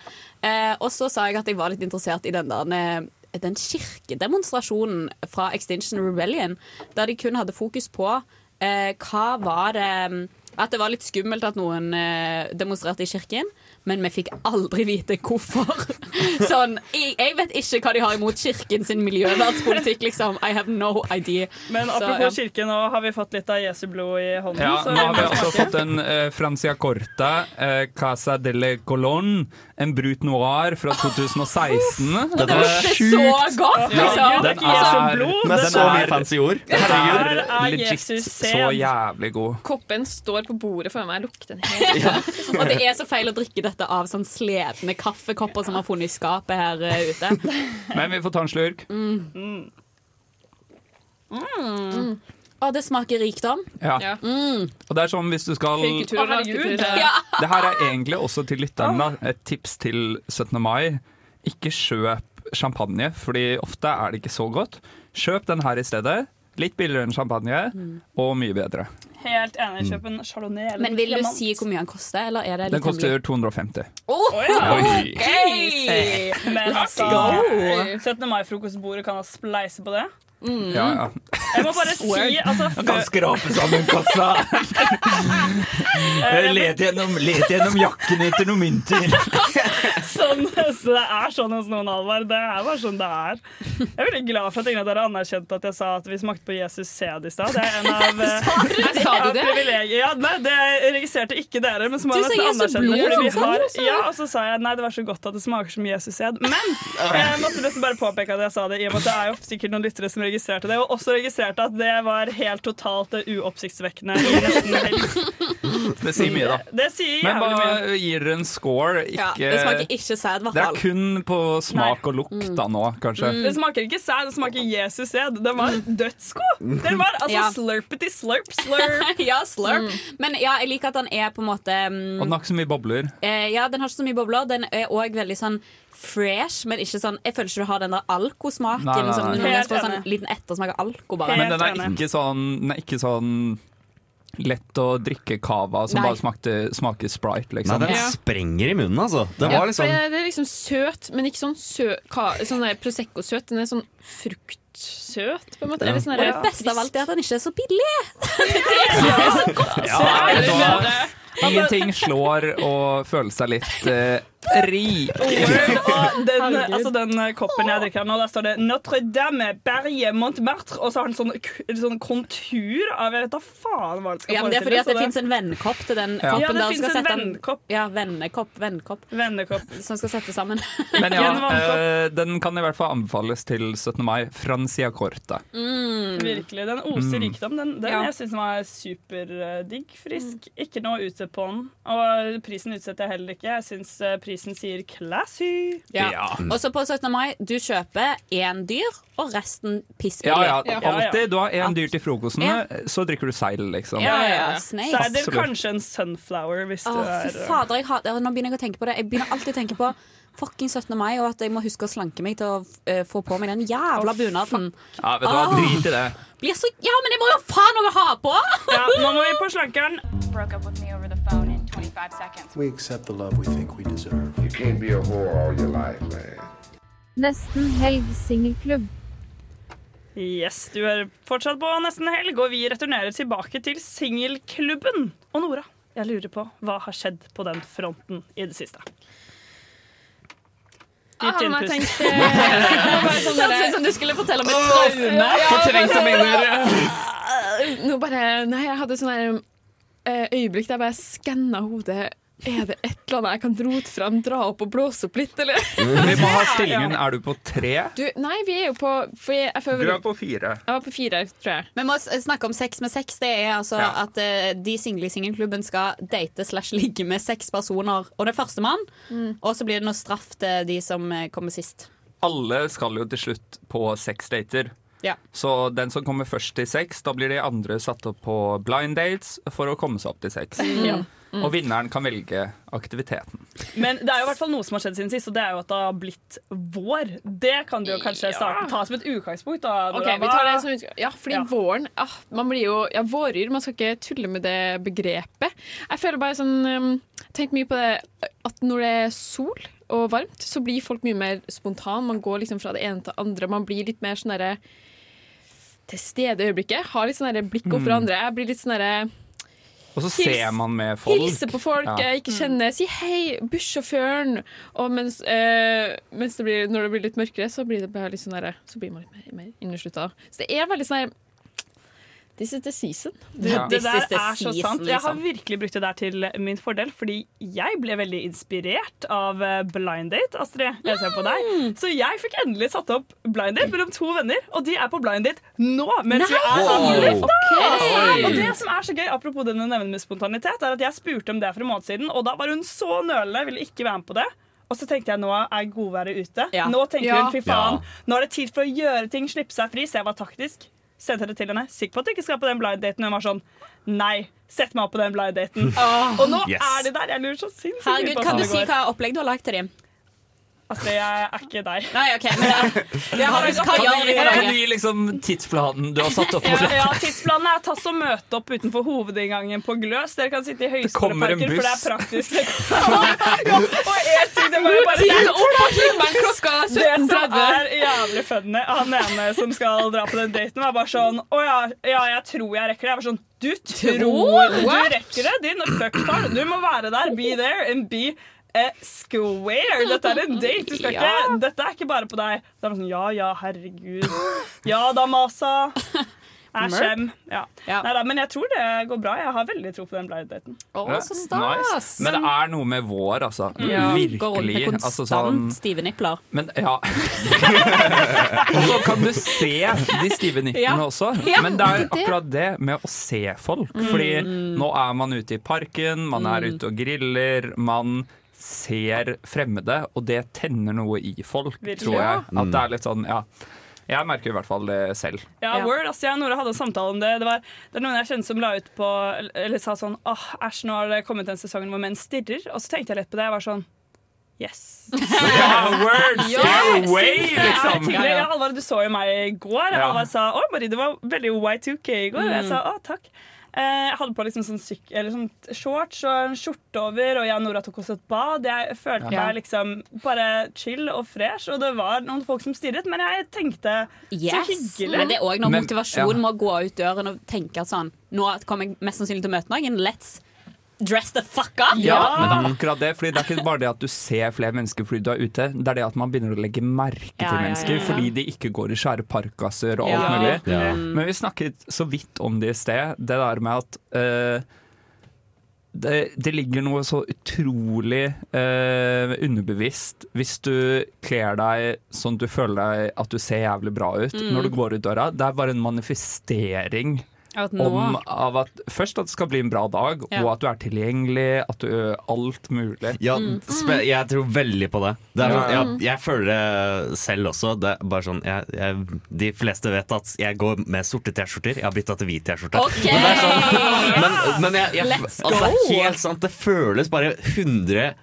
Eh, og så sa jeg at jeg var litt interessert i den der eh, den kirkedemonstrasjonen fra Extinction Rebellion, der de kun hadde fokus på eh, hva var det At det var litt skummelt at noen eh, demonstrerte i kirken, men vi fikk aldri vite hvorfor. sånn, jeg, jeg vet ikke hva de har imot kirken sin miljøvernspolitikk, liksom. I have no idea. Men Så, apropos ja. kirke, nå har vi fått litt av Jesu blod i hånden. Ja, så nå har vi også fått en uh, Francia Corta, uh, Casa delle Colon, en Brut Noir fra 2016. Det var sjukt godt, liksom. den er, med så mye fancy ord. Herregud. er er legit så jævlig god. Koppen står på bordet for meg. Lukter den helt. Og det er så feil å drikke dette av sånn sledne kaffekopper som har funnet i skapet her eh, ute. Men vi får ta en slurk. Mm. Mm. Og det smaker rikdom. Ja. Mm. Og det er sånn hvis du skal og Herregud. Ja. Det her er egentlig også til lytterne et tips til 17. mai. Ikke kjøp champagne, fordi ofte er det ikke så godt. Kjøp den her i stedet. Litt billigere enn champagne, og mye bedre. Helt enig. Kjøp en chardonnay eller Men vil du si hvor mye den koster, eller er det Den koster 250. Oh, Å, ja. Oi. Ok. Men Let's altså, go. 17. mai-frokostbordet kan ha spleise på det. Ja, ja. Jeg må bare si altså, Han kan skrape sammen kassa. Let gjennom, let gjennom jakken etter noen mynter. sånn, så det er sånn hos noen, Alvar. Det er bare sånn det er. Jeg er veldig glad for at ingen av dere anerkjente at jeg sa at vi smakte på Jesus sæd i stad. Det er en av eh, Sa du det? Ja, nei, det registrerte ikke dere, men så må Du jeg sa anerkjenne det. fordi vi har, ja, og så sa jeg nei, det var så godt at det smaker som Jesus sæd. Men jeg måtte nesten bare påpeke at jeg sa det, i og med at det er jo sikkert noen lyttere som registrerte det, og også registrerte at det var helt totalt uoppsiktsvekkende. Det sier mye, da. Det sier Men bare gir dere en score? Ja, det smaker ikke sæd, det er kun på smak og lukt da nå, kanskje. Det smaker ikke sæd, det smaker Jesus sæd. Den var dødsgod! Den var altså Ja. slurpety slurp slurp. ja, slurp. Men ja, jeg liker at den er på en måte um, Og den har ikke så mye bobler. eh, Ja, den har ikke så mye bobler. Den er òg veldig sånn fresh, men ikke sånn Jeg føler ikke du har den der alkosmaken. Nei, nei, nei. Som du Helt får sånn liten ettersmak av alko, bare. Men den er ikke sånn, den er ikke sånn lett å drikke cava som Nei. bare smakte, smaker Sprite, Nei, liksom. den Ja. sprenger i munnen, altså. Det Ja, liksom det, det er liksom søt, men ikke sånn, sø, ka, sånn Prosecco-søt. Den er sånn fruktsøt, på en måte. Ja. Eller sånn Og det der- beste av alt er at den ikke er så billig. det er så? Altså- Ingenting slår å føle seg litt eh, rik. Og den, altså den eh, koppen jeg drikker nå, der står det Notre Dame, Berge, Montmartre, og så har den sånn, sånn kontur av Jeg vet da faen hva det skal Ja, men det er fordi at det så fins en vennkopp til den Ja. koppen. Ja, det fins en vennkopp. Ja, vennekopp. Vennekopp. Vennekopp. Som skal settes sammen. Men ja, eh, den kan i hvert fall anbefales til 17. mai. Francia Corta. Mm. Virkelig. Den oser Mm. rikdom. Den, den Ja. jeg syns var superdigg. Frisk. Ikke noe utsett på den. Og prisen utsetter jeg heller ikke. Jeg syns prisen sier classy. Ja. Ja. Og så på 17. mai, du kjøper én dyr, og resten pissbillig. Ja, ja, Ja. alltid. Du har én dyr til frokosten, Ja. så drikker du seil, liksom. Ja, ja, ja. det kanskje en sunflower hvis Å, du fy er eh, fader, jeg har, nå begynner jeg å tenke på det. Jeg begynner alltid å tenke på fucking 17. mai, og at jeg må huske å slanke meg til å uh, få på meg den jævla bunaden. Ja, vet du hva, drit i det. Blir så, ja, men jeg må jo faen noe ha på! Ja, nå må vi på slankeren. broke up with me over the phone in 25 seconds. We accept the love we think we deserve. You can't be a whore all your life, man. Nesten helg singelklubb. Yes, du er fortsatt på nesten helg, og vi returnerer tilbake til singelklubben. Og Nora, jeg lurer på hva har skjedd på den fronten i det siste? Ah, Dypt jeg innpust. tenkte sånn Det høres ut som du skulle fortelle om et traume. Fortrengte minner. Nå bare Nei, jeg hadde sånn eh, øyeblikk der jeg bare skanna hodet. Er det et eller annet jeg kan rote fram, dra opp og blåse opp litt, eller? Vi må ha stillingen. Er du på tre? Du, nei, vi er jo på for jeg, jeg, føler- Du er på fire. Jeg var på fire, tror jeg. Vi må snakke om sex med sex. Det er altså Ja. at uh, de single i singelklubben skal date slash ligge med seks personer. Og det er førstemann. Og så blir det noe straff til de som eh, kommer sist. Alle skal jo til slutt på sexdater. Ja. Så den som kommer først til sex, da blir de andre satt opp på blind dates for å komme seg opp til sex. Ja. Mm. Og vinneren kan velge aktiviteten. Men det er jo i hvert fall noe som har skjedd siden sist, og det er jo at det har blitt vår. Det kan du jo kanskje starte, ta som et utgangspunkt. Da, Ok, vi tar det som utgangspunkt. Ja, fordi Ja. våren ah, Man blir jo Ja, våryr. Man skal ikke tulle med det begrepet. Jeg føler bare sånn um, Tenk mye på det at når det er sol og varmt, så blir folk mye mer spontan. Man går liksom fra det ene til det andre. Man blir litt mer sånn derre til stede i øyeblikket. Har litt sånn blikk opp for Mm. andre. Jeg blir litt sånn derre Og så Hils- ser man med folk. Hilse på folk Ja. jeg ikke kjenner. Si hei, bussjåføren. Og mens, eh, mens det blir, når det blir litt mørkere, så blir det bare litt sånn der, Så blir man litt mer, mer inneslutta. Så det er veldig sånn This is the season. Det, Ja. det der er så season, sant. Jeg har liksom. virkelig brukt det der til min fordel, fordi jeg ble veldig inspirert av eh, Blind Date, Astrid. Jeg ser på deg. Så jeg fikk endelig satt opp Blind Date mellom to venner, og de er på Blind Date nå mens vi er Wow. i lufta! Og det som er så gøy, apropos det du nevner med spontanitet, er at jeg spurte om det for en måned siden, og da var hun så nølende, ville ikke være med på det. Og så tenkte jeg nå er godværet ute. Nå tenker hun fy faen, Ja. nå er det tid for å gjøre ting, slippe seg fri. Så jeg var taktisk. Sendte det til henne. Sikker på at du ikke skal på den blind daten. Hun var sånn Nei, sett meg opp på den blind daten. Oh. Og nå Yes. er de der. Jeg lurer så sinnssykt mye det på kan du si hva opplegg du har lagt til dem? Altså, jeg er ikke der. Nei, ok, men det, Jeg har vi da? Kan du gi liksom tidsplanen du har satt opp? Ja, ja, tidsplanen er tass og møte opp utenfor hovedinngangen på Gløs. Dere kan sitte i høyskoleparken, for det er praktisk. ja, og en ting, det var jo bare Det som er jævlig funny, han ene som skal dra på den daten, var bare sånn Å ja, ja, jeg tror jeg rekker det. Jeg var sånn Du tror du rekker det? Din fucktard. Du må være der. Be there and be square. Dette er en date. Du skal Ja. ikke, dette er ikke bare på deg. Det er sånn Ja ja, herregud. Ja da, Masa. Skjem. Ja. Neida, men jeg tror det går bra. Jeg har veldig tro på den blind daten. Å, Ja, nice. Men det er noe med vår, altså. Ja. Går rundt Virkelig. med Altså, sånn, stive nipler. men ja. Og så kan du se de stive nipplene Ja. også. Ja, Men det er akkurat det med å se folk. Mm. Fordi nå er man ute i parken, man er Mm. ute og griller, man ser fremmede, og det tenner noe i folk, Virkelig. tror jeg. Ja. At det er litt sånn, ja. Jeg merker i hvert fall det selv. Ja, Word, altså, jeg og Nora hadde en samtale om det. Det, var, det er noen jeg kjenner som la ut på Eller sa sånn Åh, æsj, nå har det kommet en sesong hvor menn stirrer. Og så tenkte jeg litt på det. Jeg var sånn Yes. Ja, word, jeg away, det liksom. Ja, ja. Du så jo meg i går. Ja. Halvard sa å, Marie, du var veldig Y2K i går. Og jeg Mm. sa å, takk. Eh, Jeg hadde på liksom sånn, syk eller sånn shorts og en skjorte over, og jeg og Nora tok oss et bad. Jeg følte Ja. meg liksom bare chill og fresh, og det var noen folk som stirret, men jeg tenkte Yes. så hyggelig. Men det er òg noe motivasjonen motivasjon ja. må gå ut døren og tenke at sånn Nå kommer jeg mest sannsynlig til å møte noen. Let's dress the fuck up! Ja, men det er akkurat det. Fordi det er ikke bare det at du ser flere mennesker fordi du er ute. Det er det at man begynner å legge merke Ja, til ja, ja, mennesker ja. fordi de ikke går i svære parkkasser og alt Ja, mulig. Ja. Men vi snakket så vidt om det i sted. Det der med at uh, det, det ligger noe så utrolig eh, underbevisst hvis du kler deg sånn at du føler deg at du ser jævlig bra ut Mm. når du går ut døra. Det er bare en manifestering At nå- om av at først at det skal bli en bra dag, Ja. og at du er tilgjengelig, at du gjør alt mulig. Ja, spe jeg tror veldig på det. det er sånn, Ja. jeg, jeg føler det selv også. Det er bare sånn, jeg, jeg, de fleste vet at jeg går med sorte T-skjorter. Jeg har bytta til hvit T-skjorte. Okay. Men det sånn- Men, men jeg, jeg, Let's altså, det er helt sant. Det føles bare 100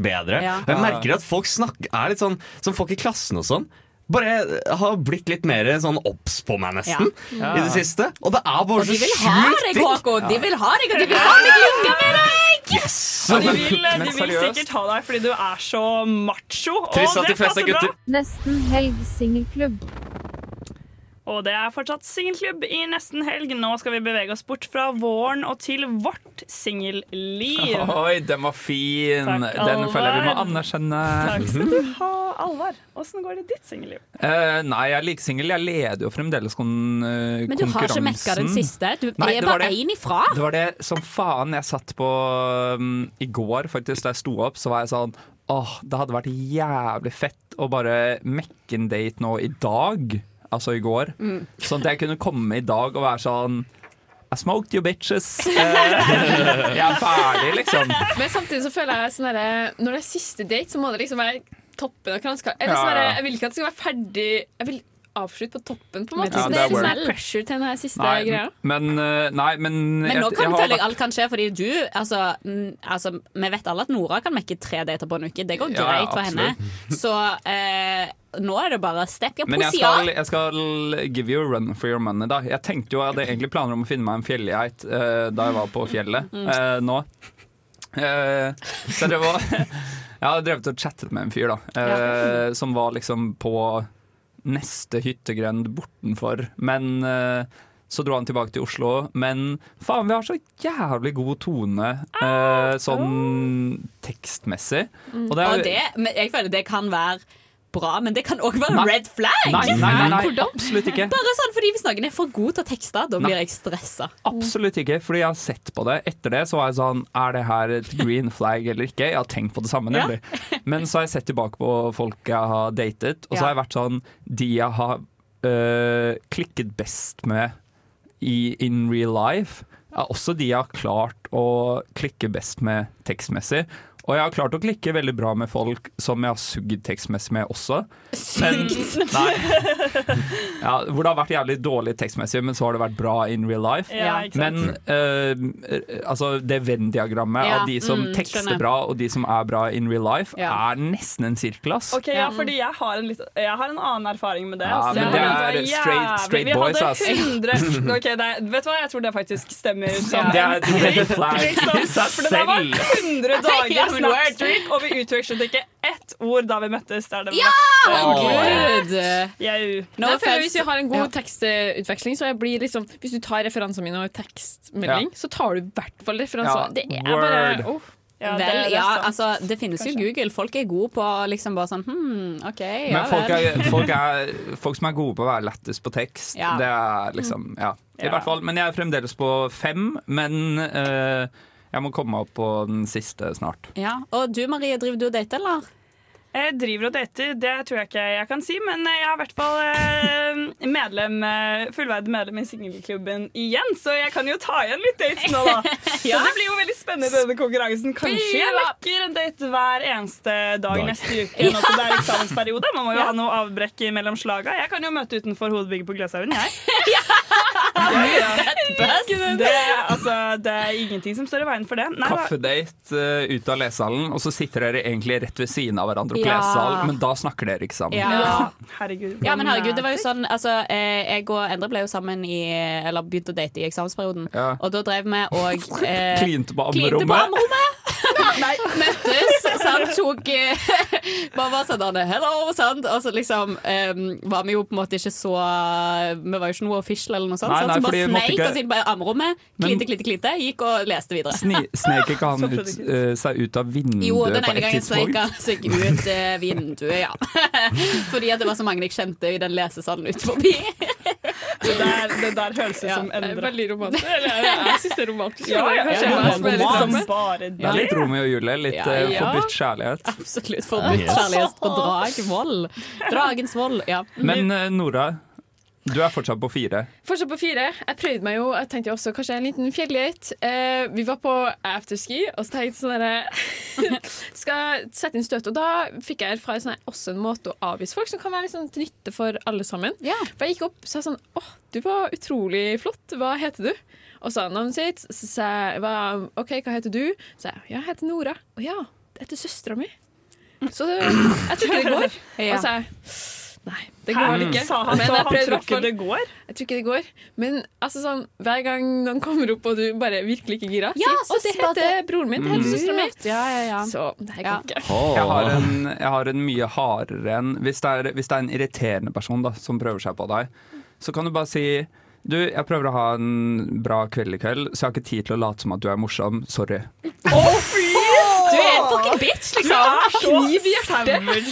bedre. Ja. Jeg merker at folk snakker, er litt sånn som folk i klassen og sånn. Bare har blitt litt mer sånn obs på meg, nesten, Ja. i det siste. Og det er bare Og de så vil ha sjukt digg. De vil ha deg, og de vil ha deg lykka med deg! Ja, de vil, de vil sikkert ha deg fordi du er så macho. Trist at de det fleste gutter- Nesten helg singelklubb. Og det er fortsatt singelklubb i nesten helg. Nå skal vi bevege oss bort fra våren og til vårt singelliv. Oi, den var fin! Takk, den føler jeg vi må anerkjenne. Takk skal du ha, Alvar. Åssen går det i ditt singelliv? Uh, nei, jeg er like singel. Jeg leder jo fremdeles kon konkurransen. Men du har ikke mekka den siste. Du Nei, er bare én ifra. Det var det som faen jeg satt på um, i går, faktisk, da jeg sto opp. Så var jeg sånn Åh, det hadde vært jævlig fett å bare mekke en date nå i dag. Altså i går. Mm. Sånn at jeg kunne komme i dag og være sånn I smoked you bitches. Eh, jeg er ferdig, liksom. Men samtidig så føler jeg sånn herre Når det er siste date, så må det liksom være toppen av kranska. Eller sånn herre. Jeg vil ikke at det skal være ferdig Jeg vil avslutte på toppen, på en måte. Ja, så det det er litt sånn pressure til den siste Nei, greia. men, eh, nei, men Men nå kan jeg jeg vært- alt kan skje, fordi du altså, mm, altså, Vi vet alle at Nora kan mekke tre dater på en uke. Det går Ja, ja, greit for henne. Så eh, nå er det bare step Men jeg skal, jeg skal give you a run for your money. da Jeg tenkte jo, jeg hadde egentlig planer om å finne meg en fjellgeit eh, da jeg var på fjellet Mm. eh, nå. Eh, så det var Jeg har drevet og chattet med en fyr, da. eh, Som var liksom på neste hyttegrend bortenfor. Men eh, så dro han tilbake til Oslo. Men faen, vi har så jævlig god tone eh, sånn tekstmessig. Mm. Og det er- Og det, jeg føler det kan være bra, men det kan òg være Nei. red flag. Nei, nei, nei, nei, absolutt ikke. Bare sånn fordi hvis noen er for god til å tekste, da Nei. blir jeg stressa. Absolutt ikke, fordi jeg har sett på det. Etter det så var jeg sånn Er det her et green flag eller ikke? Jeg har tenkt på det samme, Ja. Men så har jeg sett tilbake på folk jeg har datet, og så har jeg vært sånn De jeg har øh, klikket best med i in real life, er også de jeg har klart å klikke best med tekstmessig. Og jeg har klart å klikke veldig bra med folk som jeg har sugd tekstmessig med også. Men, Sugd? nei. Ja, hvor det har vært jævlig dårlig tekstmessig, men så har det vært bra in real life. Ja, men uh, altså det Venn-diagrammet Ja, av de som mm, tekster skjønner. bra og de som er bra in real life, Ja. er nesten en sirkel, ass. Ok, ja, fordi jeg har, en litt, jeg har en annen erfaring med det. Ja, men det er straight- straight vi boys, ass. 100 Ok, det er, Vet du hva, jeg tror det faktisk stemmer. Det er et red flag liksom. i seg For det der var selv. 100 Ja, dager men snap-streak, og vi utvekslet ikke ett ord da vi møttes. Det er det Ja! Gud! Jeg, No føler. Hvis vi har en god Ja. tekstutveksling, så jeg blir liksom Hvis du tar referansene mine og tekstmelding, Ja. så tar du i hvert fall referanser. Ja, det er bare oh. Ja, Vel, det er ja, altså, det finnes jo Google. Folk er gode på liksom bare sånn hm, OK, ja Men folk, vel. er, folk, er, folk som er gode på å være lettest på tekst, Ja. det er liksom Ja. I Ja. hvert fall. Men jeg er fremdeles på fem. Men eh, jeg må komme opp på den siste snart. Ja. Og du Marie, driver du og dater, eller? Jeg driver og dater, det tror jeg ikke jeg kan si, men jeg er i hvert fall eh, medlem, eh, fullverdig medlem i singelklubben igjen, så jeg kan jo ta igjen litt dates nå, da. Ja. Så det blir jo veldig spennende denne konkurransen. Kanskje jeg lekker en date hver eneste dag, Dag. neste uke. Nå som det er eksamensperiode. Man må jo Ja. ha noe avbrekk mellom slaga. Jeg kan jo møte utenfor hovedbygget på Gløshaugen, jeg. Det, altså, det er ingenting som står i veien for det. Kaffedate uh, ut av lesehallen, og så sitter dere egentlig rett ved siden av hverandre Ja. men da snakker dere ikke sammen. Ja. Herregud. Ja, men herregud, det var jo sånn altså, eh, Jeg og Endre ble jo sammen i Eller begynte å date i eksamensperioden. Ja. Og da drev vi og eh, Klinte på klinte på ammerommet. Ammerommet. Møttes, sant, tok eh, Bare sånn der, Hello, sant. Og så liksom um, var vi jo på en måte ikke så Vi var jo ikke noe official eller noe sånt. Nei, nei, så bare sneik ikke- oss inn på armrommet, klinte, klinte, klinte, gikk og leste videre. Sni, snek ikke han ut, uh, seg ut av vinduet Jo, den ene gangen sneik han seg ut uh, vinduet, ja. Fordi at det var så mange jeg kjente i den lesesalen ut forbi. Det der, det der høres ut som Endre. veldig romantisk. Eller, jeg, syns det er romantisk. Ja, ja, ja, roman bare Det litt Romeo og Julie, litt Ja, eh, ja. forbudt kjærlighet. Absolutt forbudt kjærlighet på Dragvoll. Dragens vold, ja. Men eh, Nora, du er fortsatt på fire. Fortsatt på fire. Jeg prøvde meg jo. Jeg tenkte også kanskje en liten fjellgeit. Eh, vi var på afterski, og så tenkte jeg sånn derre Skal sette inn støt. Og da fikk jeg erfare sånn, her, også en måte å avvise folk som kan være liksom, til nytte for alle sammen. Ja. For jeg gikk opp og sa sånn Åh, du var utrolig flott. Hva heter du? Og sa navnet sitt. Så sa jeg hva, OK, hva heter du? Så sa jeg ja, jeg heter Nora. Å ja, det heter søstera mi. Så jeg tror ikke det går. Ja. Og så sa jeg Nei, det Hæ? går ikke. Sa han Men så? jeg Han tror ikke det går? Jeg tror ikke det går. Men altså, sånn, hver gang noen kommer opp og du bare virkelig ikke gira, Ja, si å, det heter broren min. Det heter Mm. søstera mi. Ja, ja, ja. Så det her går ikke. Jeg har, en, jeg har en mye hardere en hvis det, er, hvis det er en irriterende person da, som prøver seg på deg, så kan du bare si du, jeg prøver å ha en bra kveld i kveld, så jeg har ikke tid til å late som at du er morsom. Sorry. Å, fy! Du er en fucking bitch, liksom. Du er så Kniv i hjertet. Guri.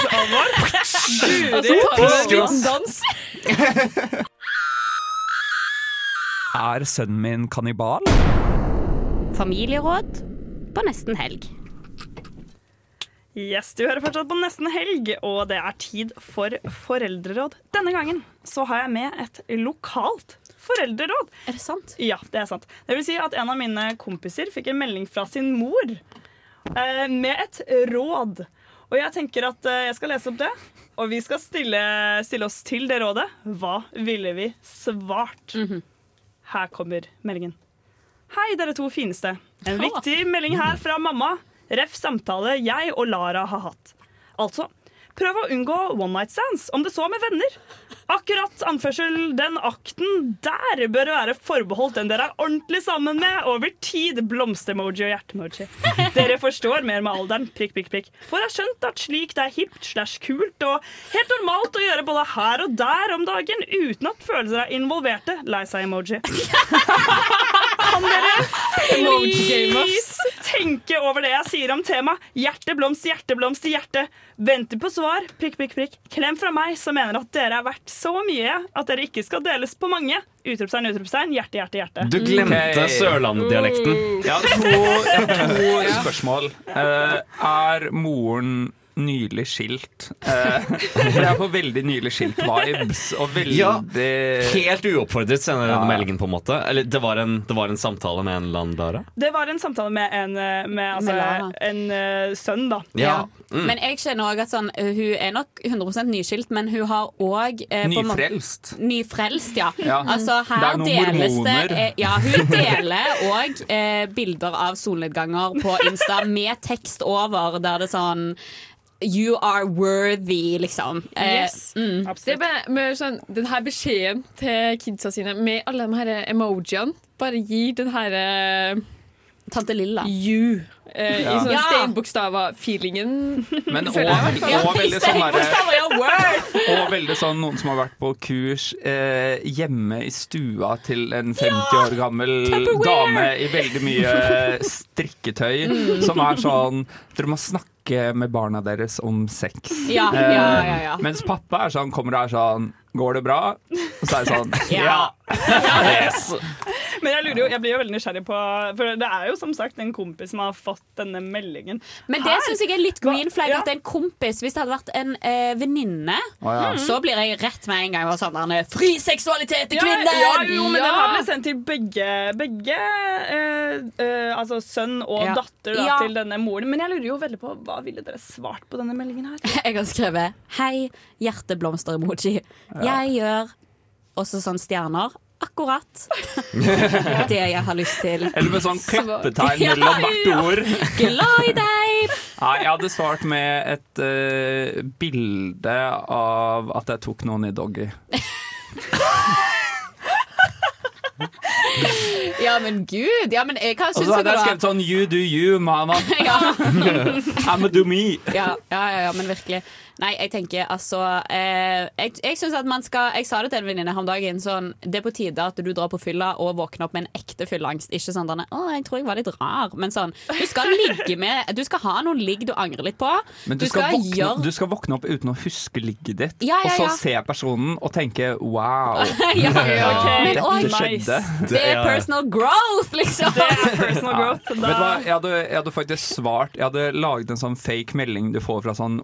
dans. Er sønnen min kannibal? Familieråd på nesten helg. Yes, du hører fortsatt på Nesten helg, og det er tid for foreldreråd. Denne gangen så har jeg med et lokalt foreldreråd. Er det sant? Ja, det er sant. Det vil si at en av mine kompiser fikk en melding fra sin mor med et råd. Og jeg tenker at eh, jeg skal lese opp det, og vi skal stille, stille oss til det rådet. Hva ville vi svart? Her kommer meldingen. Hei, dere to fineste. En viktig melding her fra mamma. Ref samtale jeg og Lara har hatt. Altså, prøv å unngå one night stands, om det så med venner. Akkurat anførsel den akten der bør være forbeholdt den dere er ordentlig sammen med over tid. Blomsteremoji og hjertemoji. Dere forstår mer med alderen. Prikk, prikk, prikk. For jeg har skjønt at slik det er hipt slash kult og helt normalt å gjøre både her og der om dagen uten at følelser er involverte. Lei seg-emoji. Kan dere please tenke over det jeg sier om temaet? Hjerteblomst, hjerteblomst hjerte, i hjertet. Venter på svar. Prikk, prikk, prikk. Klem fra meg som mener at dere er verdt så mye at dere ikke skal deles på mange. Utropstegn, utropstegn, hjerte, hjerte, hjerte. Du glemte okay. Sørlandet-dialekten. Jeg to, jeg har to spørsmål. Uh, er moren nylig skilt? Eh, jeg får veldig nylig skilt-vibes, og veldig Ja, Helt uoppfordret sender Ja. meldingen, på en måte. Eller det var en, det var en samtale med en eller annen Lara? Det var en samtale med en, eh, med, altså, Med en uh, sønn, da. Ja. Mm. Men jeg kjenner også at sånn, uh, hun er nok 100% nyskilt, men hun har òg Nyfrelst. Nyfrelst, ja. Ja. Altså, Det er noen deles det mormoner. eh, Ja, hun deler òg eh, bilder av solnedganger på Insta med tekst over, der det sånn You are worthy, liksom. Eh, Yes. mm. Det med, med sånn, den her beskjeden til kidsa sine med alle de her emojiene. Bare gir den her eh, Tante Lilla. You. Eh, Ja. I sånn Ja. steinbokstaver-feelingen. Men og veldig sånn ja! Og veldig sånn noen som har vært på kurs eh, hjemme i stua til en 50 år gammel Tupperware! dame i veldig mye strikketøy, Mm. som er sånn Dere må snakke med barna deres om sex. Ja, Eh, ja, ja, ja. Mens pappa er sånn, kommer og er sånn Går det bra? Og så er det sånn Ja. Yes. Men jeg, lurer jo, jeg blir jo veldig nysgjerrig på For det er jo som sagt en kompis som har fått denne meldingen. Men det syns jeg er litt green flag Ja. at det er en kompis. Hvis det hadde vært en eh, venninne, oh, ja. så blir jeg rett med en gang og sånn Fri seksualitet til Ja, kvinner! ja, jo, men Ja. den her ble sendt til begge, begge eh, eh, Altså sønn og Ja. datter da, Ja. til denne moren. Men jeg lurer jo veldig på hva ville dere svart på denne meldingen her? Jeg har skrevet 'Hei, hjerteblomster-emoji'. Jeg gjør også sånn stjerner. Akkurat det jeg har lyst til. Eller med sånn klappetegn mellom hvert ord. Glad i deg! Ja, jeg hadde svart med et uh, bilde av at jeg tok noen i doggy. Ja, men gud! Ja, men jeg, hva Og så hadde jeg skrevet sånn You do you, mama. Ja. a do me. ja, ja, ja, ja, men virkelig. Nei, jeg tenker altså eh, Jeg, jeg synes at man skal Jeg sa det til en venninne her om dagen. Sånn, det er på tide at du drar på fylla og våkner opp med en ekte fylleangst. Ikke sånn denne, 'Å, jeg tror jeg var litt rar', men sånn Du skal ligge med Du skal ha noen ligg du angrer litt på. Men du skal, våkne, du skal våkne opp uten å huske ligget ditt, Ja, ja, og så se personen og tenke 'wow'. Ja, ok. Men Dette skjedde. Det er personal growth, liksom! Det er personal growth. Vet du hva, jeg hadde, jeg hadde faktisk svart Jeg hadde laget en sånn fake melding du får fra sånn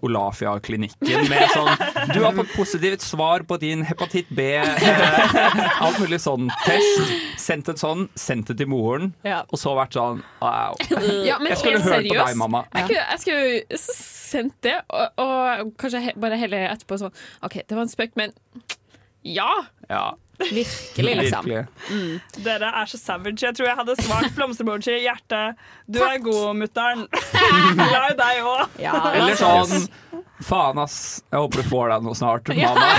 Olafia-klinikken med sånn Du har fått positivt svar på din hepatitt B. Eh, alt mulig sånn test. Sendt en sånn, sendt det til moren, Ja. og så vært sånn au. Ja, jeg skulle hørt hørt på deg, mamma. Jeg skulle, jeg skulle sendt det, og, og kanskje he, bare heller etterpå sånn OK, det var en spøk, men ja! Ja. Virkelig, liksom. Virkelig. Dere er så savage. Jeg tror jeg hadde svart blomsterbunchy i hjertet. Du er god, mutter'n. Glad i deg òg. Eller sånn Faen, ass. Jeg håper du får deg noe snart, Ja. mamma.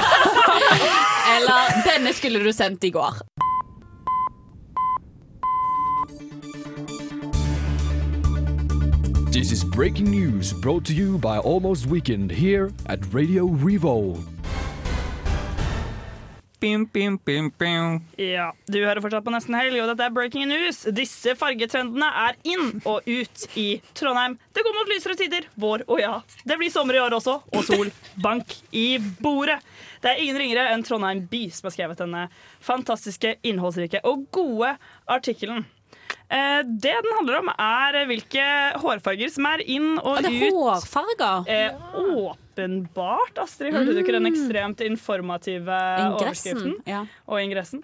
Eller 'denne skulle du sendt i går'. This is breaking news brought to you by Almost Weekend here at Radio Revolve. Bim, bim, bim. Ja, Du hører fortsatt på Nesten Helg, og dette er Breaking News. Disse fargetrendene er inn og ut i Trondheim. Det går mot lysere tider, vår og ja. Det blir sommer i år også, og sol. Bank i bordet. Det er ingen ringere enn Trondheim By som har skrevet denne fantastiske, innholdsrike og gode artikkelen. Eh, det den handler om, er hvilke hårfarger som er inn og Og det er ut. hårfarger? Eh, åpenbart, Astrid. Hørte du ikke den Mm. ekstremt informative Ingressen, overskriften? ja. Og ingressen.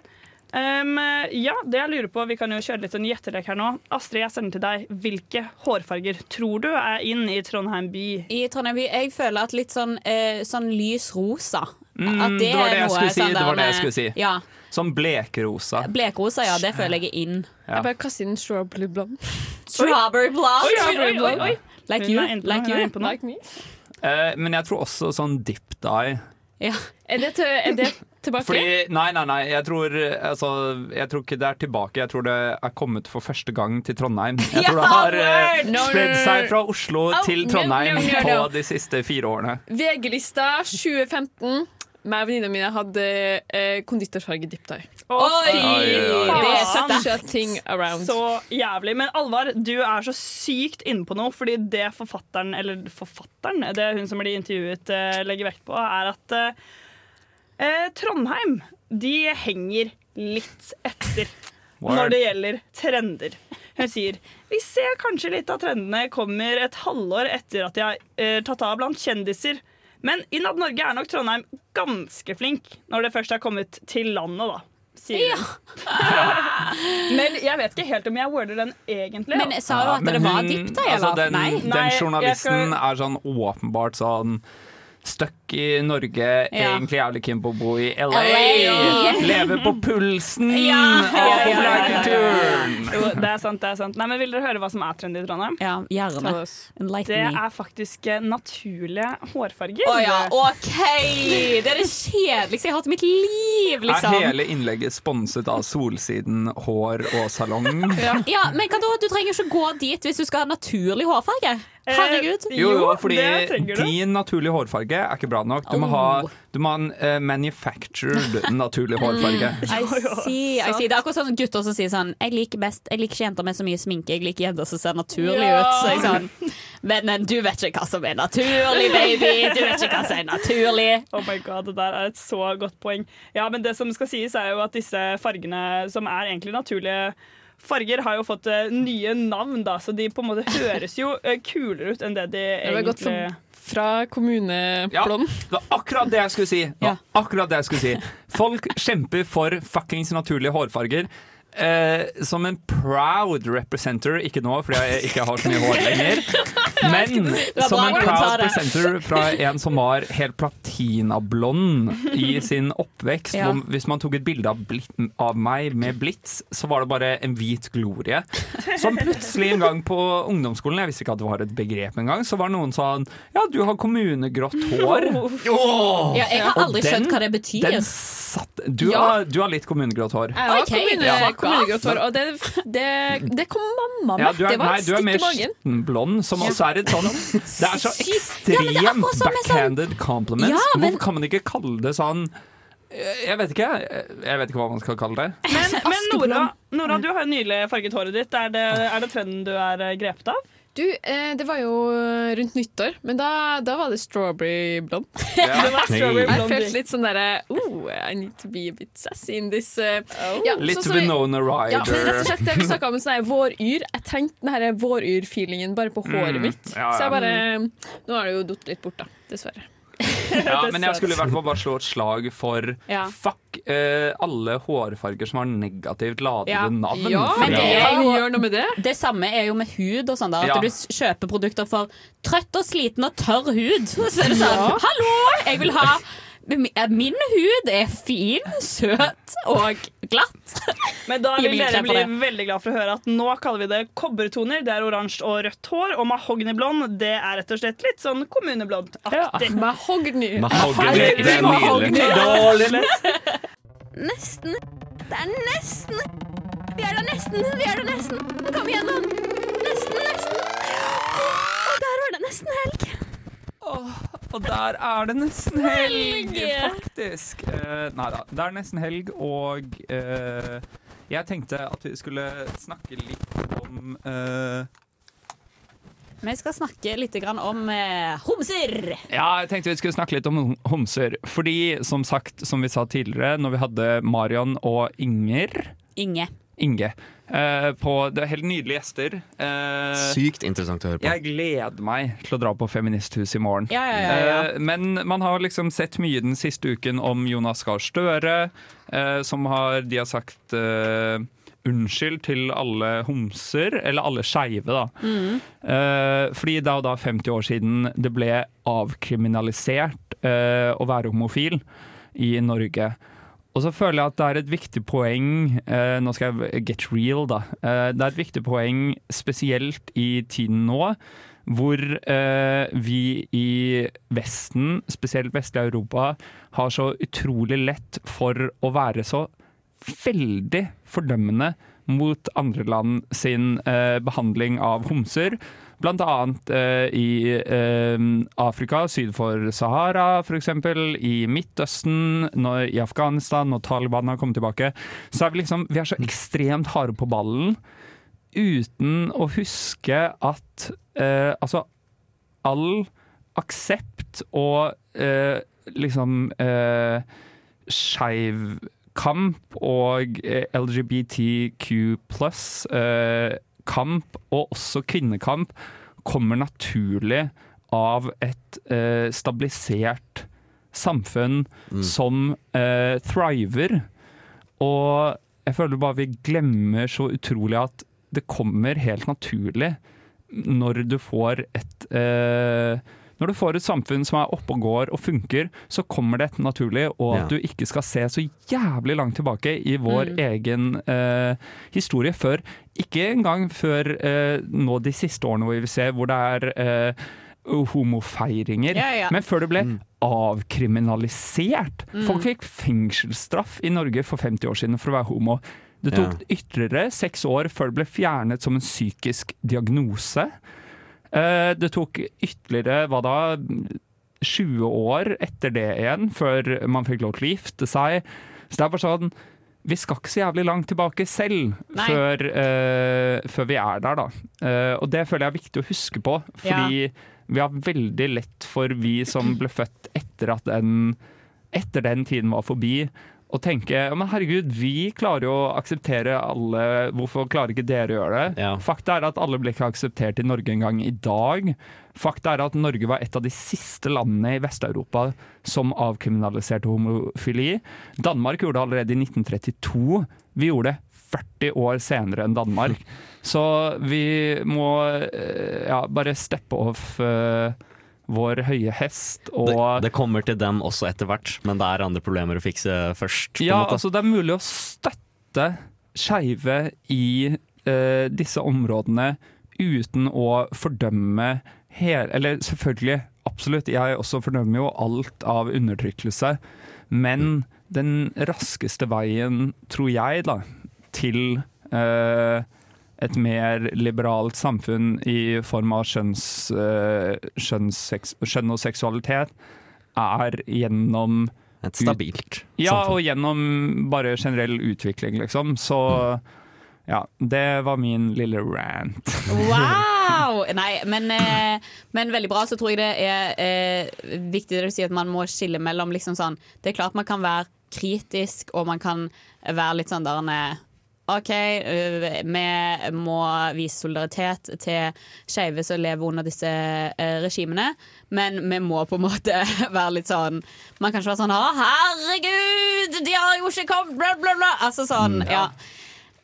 Um, ja, det jeg lurer på, Vi kan jo kjøre litt en gjettelek her nå. Astrid, jeg sender til deg. Hvilke hårfarger tror du er inn i Trondheim by? I Trondheim by, jeg føler at litt sånn, eh, sånn lys rosa Mm, At det var det jeg skulle si. sånn Det var det jeg skulle si. Ja, Sånn blekrosa. Blekrosa, ja, det føler jeg er inn. Ja. Jeg bare kaster inn strawberry blonde. Strawberry blonde. Oi, oi, oi, oi. Like you. Like you. Like me. Uh, men jeg tror også sånn dip dye. Ja. Er det, til, er det tilbake? Fordi, nei, nei, nei. Jeg tror, altså, jeg tror ikke det er tilbake. Jeg tror det er kommet for første gang til Trondheim. Jeg tror det har uh! No, spredd seg fra Oslo oh, til no, Trondheim no, no, no. på de siste fire årene. VG-lista 2015. Meg og venninnene mine hadde eh, konditorfarge dip dye. Oi! Det setter ikke ting around. Så jævlig. Men Alvar, du er så sykt inne på noe, fordi det forfatteren, eller forfatteren, det hun som blir intervjuet, eh, legger vekt på, er at eh, eh, Trondheim, de henger litt etter Word. når det gjelder trender. Hun sier vi ser kanskje litt av trendene kommer et halvår etter at de har eh, tatt av blant kjendiser. Men innad Norge er nok Trondheim ganske flink når det først er kommet til landet, da. Sier hun. Men jeg vet ikke helt om jeg worder den egentlig. Men sa du at det var dipp, da? altså, den, Nei. den journalisten skal- er sånn åpenbart sånn Stuck i Norge, egentlig jævlig keen på å bo i LA. LA. Leve på pulsen Ja. av Ja, ja, ja, ja. populærkulturen! Jo, det er sant, det er sant. Nei, men Vil dere høre hva som er trendy i Trondheim? Ja, gjerne. Enlighten Det er faktisk eh, naturlige hårfarger. Å ja, OK! Det er det kjedeligste jeg har hatt i mitt liv, Er liksom. hele innlegget sponset av Solsiden hår og salong? Ja, men hva da? Du trenger ikke gå dit hvis du skal ha naturlig hårfarge. Herregud. Jo, jo, fordi din naturlige hårfarge er ikke bra nok. Du må Oh. ha, du må ha en uh, manufactured naturlig hårfarge. I see, I see. Det er akkurat sånn gutter som sier sånn Jeg liker best Jeg liker ikke jenter med så mye sminke, jeg liker jenter som ser naturlig Ja. ut. Så jeg sånn Men eh, du vet ikke hva som er naturlig, baby! Du vet ikke hva som er naturlig. Oh my god, Det der er et så godt poeng. Ja, men det som skal sies er jo at disse fargene, som er egentlig naturlige farger, har jo fått eh, nye navn, da, så de på en måte høres jo eh, kulere ut enn det de Det var egentlig fra, fra Ja, Det var akkurat det jeg skulle si. Var akkurat det jeg skulle si. Folk kjemper for fuckings naturlige hårfarger. Eh, som en proud representer, ikke nå fordi jeg ikke har så mye hår lenger, men som en proud presenter fra en som var helt platinablond i sin oppvekst. Ja. Hvor, hvis man tok et bilde av, blit- av meg med blits, så var det bare en hvit glorie. Som plutselig en gang på ungdomsskolen, jeg visste ikke at det var et begrep engang, så var det noen sånn Ja, du har kommunegrått hår. Oh! Ja, jeg har aldri den- skjønt hva det betyr. Den satt Du, Ja. har, du har litt kommunegrått hår. Jeg har Ok. kommune, Ja. kommunegrått hår, og det, det, det kom mamma med. Ja, du er, det var nei, magen. du er mer skitten blond, som også er sånn Det er så Ja, men det er ekstremt akkurat som med sånn- backhanded compliments. Ja, men- Hvorfor kan man ikke kalle det sånn eh, jeg vet ikke. Jeg vet ikke hva man skal kalle det. Men, men Nora, Nora, du har jo nylig farget håret ditt. Er det, er det trenden du er eh, grepet av? Du, eh, det var jo rundt nyttår, men da, da var det strawberry blond. Ja. Det var strawberry Jeg følte litt sånn derre oh, I need to be a bit sassy in this uh, ja, Litt så, så, vi- Ryder. Ja, men rett og slett det vi snakka om sånn våryr. Jeg trengte den her våryr-feelingen bare på håret Mm, mitt. ja, Så jeg bare Nå har det jo datt litt bort, da. Dessverre. Ja, men jeg skulle i hvert fall bare slå et slag for Ja. fuck uh, alle hårfarger som har negativt ladede Ja. navn. Ja, Men det er jo noe med det? det samme er jo med hud og sånn. da At Ja. du kjøper produkter for trøtt og sliten og tørr hud. Så er det sånn Hallo! Jeg vil ha Min hud er fin, søt og glatt. Men da vil dere bli veldig glad for å høre at nå kaller vi det kobbertoner. Det er oransje og rødt hår. Og mahogniblond det er rett og slett litt sånn kommuneblond-aktig. Mahogny. Mahogny, det er nydelig. Nesten. Det er nesten. Vi er der nesten. Vi er der nesten. Kom igjen, nå. Nesten, nesten. Og der var det nesten helg. Og der er det nesten helg, faktisk. Uh, nei da, det er nesten helg, og uh, jeg tenkte at vi skulle snakke litt om uh, Vi skal snakke litt grann om eh, homser. Ja, jeg tenkte vi skulle snakke litt om homser. Fordi, som sagt, som vi sa tidligere, når vi hadde Marion og Inger Inge. Inge. Uh, på, det er helt nydelige gjester. Uh, Sykt interessant å høre på. Jeg gleder meg til å dra på Feministhuset i morgen. Ja, ja, ja, ja. Eh, Men man har liksom sett mye den siste uken om Jonas Gahr Støre, eh, som har De har sagt unnskyld til alle homser, eller alle skeive, da. Mm. Eh, fordi det er da 50 år siden det ble avkriminalisert eh, å være homofil i Norge. Og så føler jeg at det er et viktig poeng eh, Nå skal jeg get real, da. Eh, det er et viktig poeng spesielt i tiden nå, hvor eh, vi i Vesten, spesielt vestlig Europa, har så utrolig lett for å være så veldig fordømmende mot andre land sin eh, behandling av homser. Annet eh, i eh, Afrika, syd for Sahara f.eks., i Midtøsten, når, i Afghanistan, når Taliban har kommet tilbake. Så er vi liksom Vi er så ekstremt harde på ballen uten å huske at eh, altså all aksept og eh, liksom eh, skeiv kamp og eh, LGBTQ pluss eh, kamp, og også kvinnekamp, kommer naturlig av et eh, stabilisert samfunn som eh, thriver. Og jeg føler bare vi glemmer så utrolig at det kommer helt naturlig når du får et eh, når du får et samfunn som er oppe og går og funker, så kommer det naturlig, og at Ja. du ikke skal se så jævlig langt tilbake i vår Mm. egen eh, historie før Ikke engang før eh, nå de siste årene hvor vi ser hvor det er eh, homofeiringer, Ja, ja. men før det ble avkriminalisert. Mm. Folk fikk fengselsstraff i Norge for 50 år siden for å være homo. Det tok ytterligere seks år før det ble fjernet som en psykisk diagnose. Eh, Det tok ytterligere, hva da, 20 år etter det igjen, før man fikk lov til å gifte seg. Så det er bare sånn Vi skal ikke så jævlig langt tilbake selv før, uh, før vi er der, da. Uh, og det føler jeg er viktig å huske på, fordi vi har veldig lett for, vi som ble født etter at den, etter den tiden var forbi, å tenke ja, men herregud, vi klarer jo å akseptere alle, hvorfor klarer ikke dere å gjøre det? Fakta er at alle ble ikke akseptert i Norge engang i dag. Fakta er at Norge var et av de siste landene i Vest-Europa som avkriminaliserte homofili. Danmark gjorde det allerede i 1932. Vi gjorde det 40 år senere enn Danmark. Så vi må eh, ja, bare steppe off eh, vår høye hest og Det, det kommer til dem også etter hvert, men det er andre problemer å fikse først. Ja, altså det er mulig å støtte skeive i eh, disse områdene uten å fordømme hele Eller selvfølgelig, absolutt, jeg også fordømmer jo alt av undertrykkelse, men den raskeste veien, tror jeg, da, til eh, et mer liberalt samfunn i form av skjønns, eh, skjønnssex- skjønn og seksualitet, er gjennom Et stabilt Ja, samfunn. og gjennom bare generell utvikling, liksom. Så ja, det var min lille rant. Wow! Nei, men, eh, men veldig bra. Så tror jeg det er eh, viktig det du sier at man må skille mellom liksom sånn Det er klart man kan være kritisk, og man kan være litt sånn der eh, OK, øh, vi må vise solidaritet til skeive som lever under disse eh, regimene, men vi må på en måte være litt sånn Man kan ikke være sånn Å, herregud, de har jo ikke kommet, bla, bla, bla. Altså sånn, Mm. ja.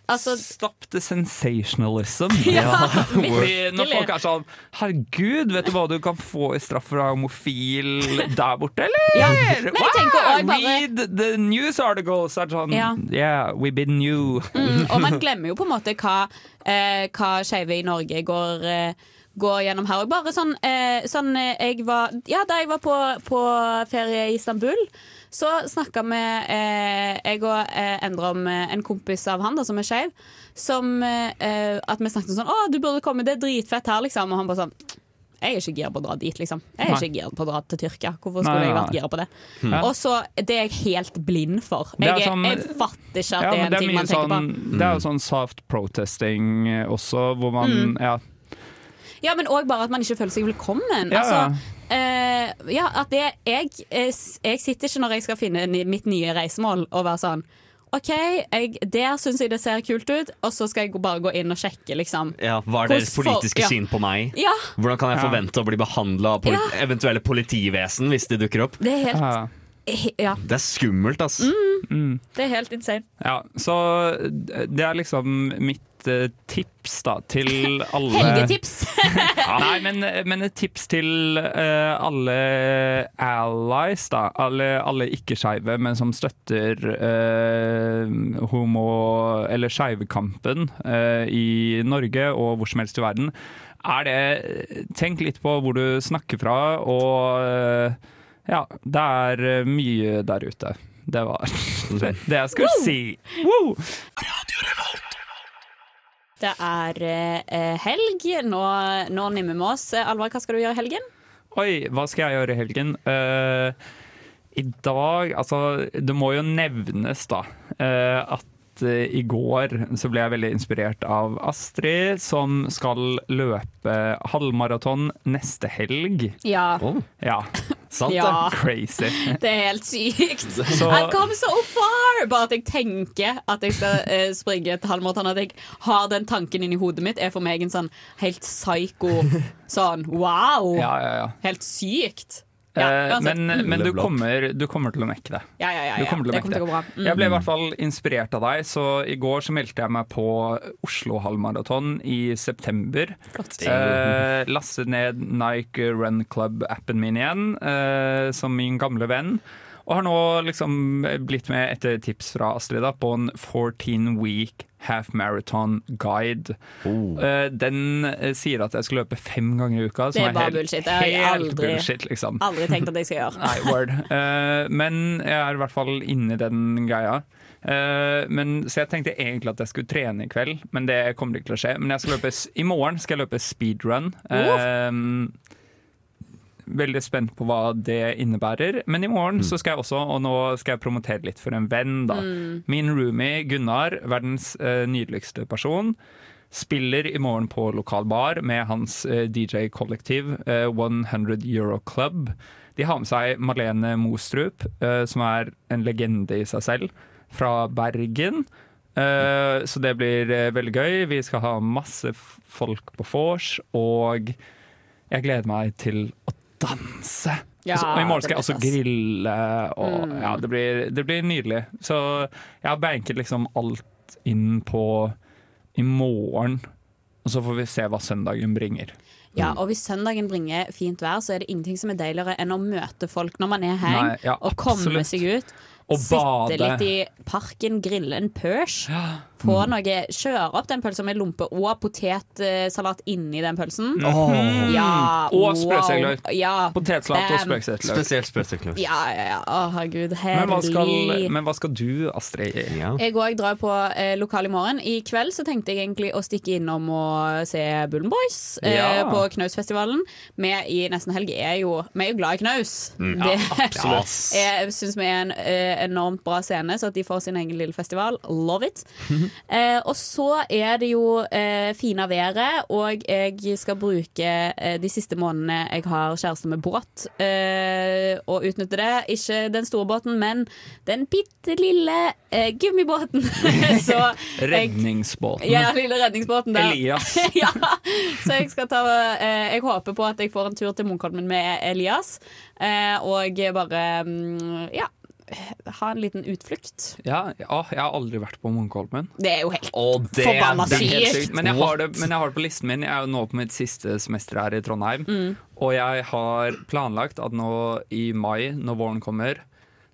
Altså, Stop the sensationalism. Ja, når folk er sånn Herregud, vet du hva du kan få i straff være homofil der borte, eller? Ja, men wow, bare- Read the news articles! Er sånn, Ja. Yeah, we've been new. Mm, og man glemmer jo på en måte hva, eh, hva skeive i Norge går, eh, går gjennom her. Og bare sånn, eh, sånn eh, jeg var, Ja, da jeg var på, på ferie i Istanbul, så snakka vi, eh, jeg og eh, Endre om eh, en kompis av han da, som er skeiv, som eh, At vi snakket sånn 'Å, du burde komme, det er dritfett her', liksom. Og han bare sånn Jeg er ikke gira på å dra dit, liksom. Jeg er Nei. ikke gira på å dra til Tyrkia. Hvorfor Nei, skulle jeg vært nei. gira på det? Mm. Og så, Det er jeg helt blind for. Er Jeg, er- sånn- jeg fatter ikke at Ja, det er en ting man tenker sånn, på. Det er jo sånn soft protesting også, hvor man Mm. ja. Ja, men òg bare at man ikke føler seg velkommen. Ja, Altså, eh, ja, at det jeg, jeg sitter ikke når jeg skal finne mitt nye reisemål og være sånn OK, jeg, der syns jeg det ser kult ut, og så skal jeg bare gå inn og sjekke, liksom. Ja, Hva er deres politiske for, ja. syn på meg? Ja. Hvordan kan jeg Ja. forvente å bli behandla av politi Ja. eventuelle politivesen hvis de dukker opp? Det er helt he- Ja. Det er skummelt, ass. Mm, det er helt insane. Ja, så det er liksom mitt eh, tips da til alle Helgetips! Ja, Nei, men, men et tips til uh, alle allies, da. Alle, alle ikke-skeive, men som støtter uh, homo- eller skeivekampen uh, i Norge og hvor som helst i verden. Er det Tenk litt på hvor du snakker fra, og ja, det er mye der ute. Det var det, det jeg skulle si. Woo! Det er eh, helg. Nå, nå nimmer vi oss. Alvar, hva skal du gjøre i helgen? Oi, hva skal jeg gjøre i helgen? Uh, I dag Altså, det må jo nevnes, da, uh, at uh, i går så ble jeg veldig inspirert av Astrid, som skal løpe halvmaraton neste helg. Ja. Ja. Sant det? Crazy. Det er helt sykt. Så- I've come so far! Bare at jeg tenker at jeg skal eh, springe et halvmaraton. At jeg har den tanken inni hodet mitt, er for meg en sånn helt psycho sånn wow! Ja, ja, ja. Helt sykt. Ja, Eh, men men du, kommer, du kommer til å mekke det. Ja, ja, ja, ja. kommer Det kommer til å gå bra. Mm. Jeg ble i hvert fall inspirert av deg, så i går så meldte jeg meg på Oslo halvmaraton i september. Eh, lastet ned Nike Run Club-appen min igjen, eh, som min gamle venn. Og har nå liksom blitt med etter tips fra Astrid da, på en 14 week half marathon guide. Oh. den eh, sier at jeg skal løpe fem ganger i uka. Det som er bare helt, bullshit. Det har jeg aldri- bullshit, liksom. Aldri tenkt at jeg skal gjøre. Nei, word. Eh, men jeg er i hvert fall inne i den greia. Eh, men, så jeg tenkte egentlig at jeg skulle trene i kveld, men det kommer ikke til å skje. Men jeg skal løpe, i morgen skal jeg løpe speedrun. Uh, veldig spent på hva det innebærer. Men i morgen så skal jeg også, og nå skal jeg promotere litt for en venn, da. Mm. Min roomie Gunnar, verdens eh, nydeligste person. Spiller i morgen på lokal bar med hans eh, DJ-kollektiv, eh, 100 Euro Club. De har med seg Malene Mostrup, eh, som er en legende i seg selv, fra Bergen. Eh, så det blir eh, veldig gøy. Vi skal ha masse folk på vors, og jeg gleder meg til å danse. Ja, så, og I morgen skal jeg også grille, og Mm. ja, det blir, det blir nydelig. Så jeg har banket liksom alt inn på i morgen, og så får vi se hva søndagen bringer. Ja, og hvis søndagen bringer fint vær, så er det ingenting som er deiligere enn å møte folk når man er her, Nei, ja, og komme seg ut. Og sitte bade. litt i parken, grille en pørs. Få Mm. noe, Kjøre opp den pølsa med lompe og potetsalat inni den pølsen. Mhm. Ja, Og wow. Ja, Potetsalat og sprøsegler. Spesielt sprøsegler. Ja, ja, ja. Å, herregud. Men hva, skal, Herlig. men hva skal du, Astrid? Jeg òg drar på eh, lokal i morgen. I kveld så tenkte jeg egentlig å stikke innom og se Bullen Boys eh, Ja. på Knausfestivalen. Vi i Nesten Helg er jo, vi er jo glad i knaus. Mm. Det, Ja, absolutt. jeg syns vi er en eh, enormt bra scene, så at de får sin egen lille festival. Love it. Eh, og så er det jo eh, fina været, og jeg skal bruke eh, de siste månedene jeg har kjæreste med båt, eh, og utnytte det. Ikke den store båten, men den bitte lille eh, gummibåten. så jeg, Redningsbåten. ja, lille redningsbåten der. Elias. ja, så jeg skal ta eh, Jeg håper på at jeg får en tur til Munkholmen med Elias, eh, og bare mm, ja, ha en liten utflukt. Ja, ja, jeg har aldri vært på Munkholmen. Det er jo helt forbanna det er helt sykt. sykt. Men jeg, har det, men jeg har det på listen min. Jeg er jo nå på mitt siste semester her i Trondheim. Mm. Og jeg har planlagt at nå i mai, når våren kommer,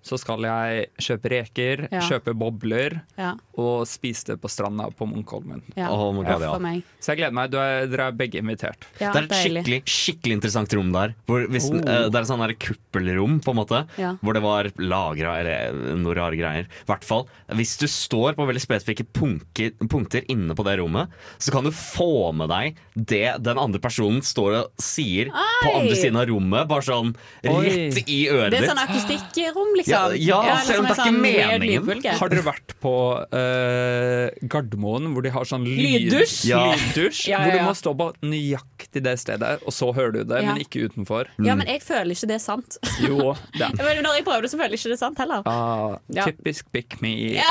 så skal jeg kjøpe reker, Ja. kjøpe bobler Ja. og spise det på stranda på Munkholmen. Ja. Oh God, ja. Så jeg gleder meg. Du er, dere er begge invitert. Ja, det er et deilig. skikkelig, skikkelig interessant rom der. Hvor hvis, Oh. eh, det er et sånn kuppelrom, på en måte. Ja. Hvor det var lagra eller noen rare greier. I hvert fall, hvis du står på veldig spesifikke punker, punkter inne på det rommet, så kan du få med deg det den andre personen står og sier på andre siden av rommet. Bare sånn rett i øret Det er ditt. sånn akustikkrom, liksom. Ja, ja, eller selv om det er sånn ikke weird meningen. Har dere vært på uh, Gardermoen, hvor de har sånn lyd, Lyddusj? Ja. lyddusj? Ja, ja, Hvor du må stå på nøyaktig det stedet, og så hører du det, Ja. men ikke utenfor. Ja, men jeg føler ikke det er sant. Jo, det Men når jeg prøver det, så føler jeg ikke det er sant heller. ah, Ja. Typisk pick me. Ja.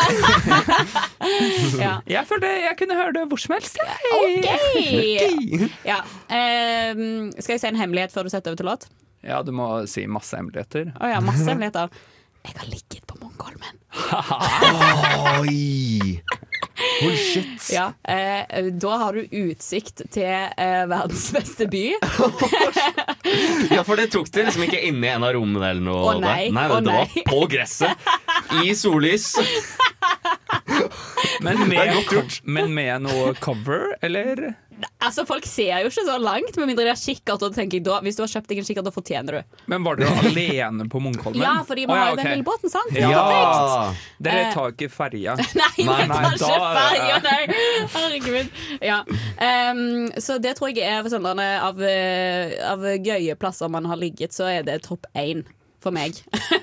Jeg følte jeg kunne høre det hvor som helst. OK! Ja. Uh, skal jeg si en hemmelighet før du setter over til låt? Ja, du må si masse hemmeligheter. Oh, ja, masse hemmeligheter. Jeg har ligget på Munkholmen. Oi! Holy shit. Ja, eh, da har du utsikt til eh, verdens beste by. Ja, for det tok det liksom ikke inne i en av rommene eller noe. Å, nei. der. nei, Å, det nei. var på gresset. I sollys. Men med, men med noe cover, eller? Altså, Folk ser jo ikke så langt, med mindre de har kikkert. Og tenker jeg da, Hvis du har kjøpt deg en kikkert, da fortjener du. Men var dere alene på Munkholmen? Ja, fordi vi Å, ja, har jo den lille båten, sant? Ja. Perfekt. Dere Eh, tar ikke ferja? Nei, vi tar ikke ferja, nei! Herregud. Ja. Um, så det tror jeg er sånn av, eh, av gøye plasser man har ligget, så er det topp én for meg.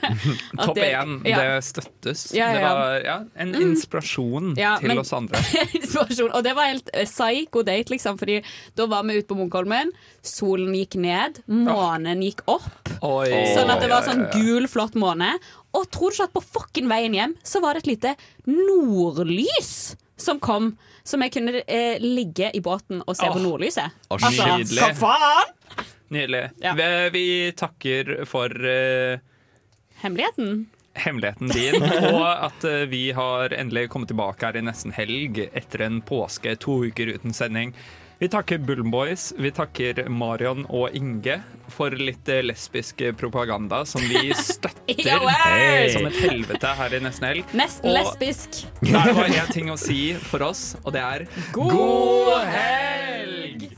Topp det- én, ja. det støttes. Ja, ja, Det var ja, en Mm. inspirasjon Ja, til men- oss andre. Inspirasjon. Og det var helt eh, psycho date, liksom. Fordi da var vi ute på Munkholmen. Solen gikk ned, månen gikk opp. Oi. Sånn at det var sånn gul, flott måne. Og tror du ikke at på fucking veien hjem så var det et lite nordlys som kom? som jeg kunne eh, ligge i båten og se oh. på nordlyset. Oh, Altså, hva faen? Nydelig. Vi, vi takker for uh, Hemmeligheten? hemmeligheten din, og at uh, vi har endelig kommet tilbake her i nesten helg etter en påske, to uker uten sending. Vi takker Bullboys, vi takker Marion og Inge for litt eh, lesbisk propaganda som vi støtter hey. som et helvete her i nesten helg. Nesten Og lesbisk. Det bare én ting å si for oss, og det er God helg!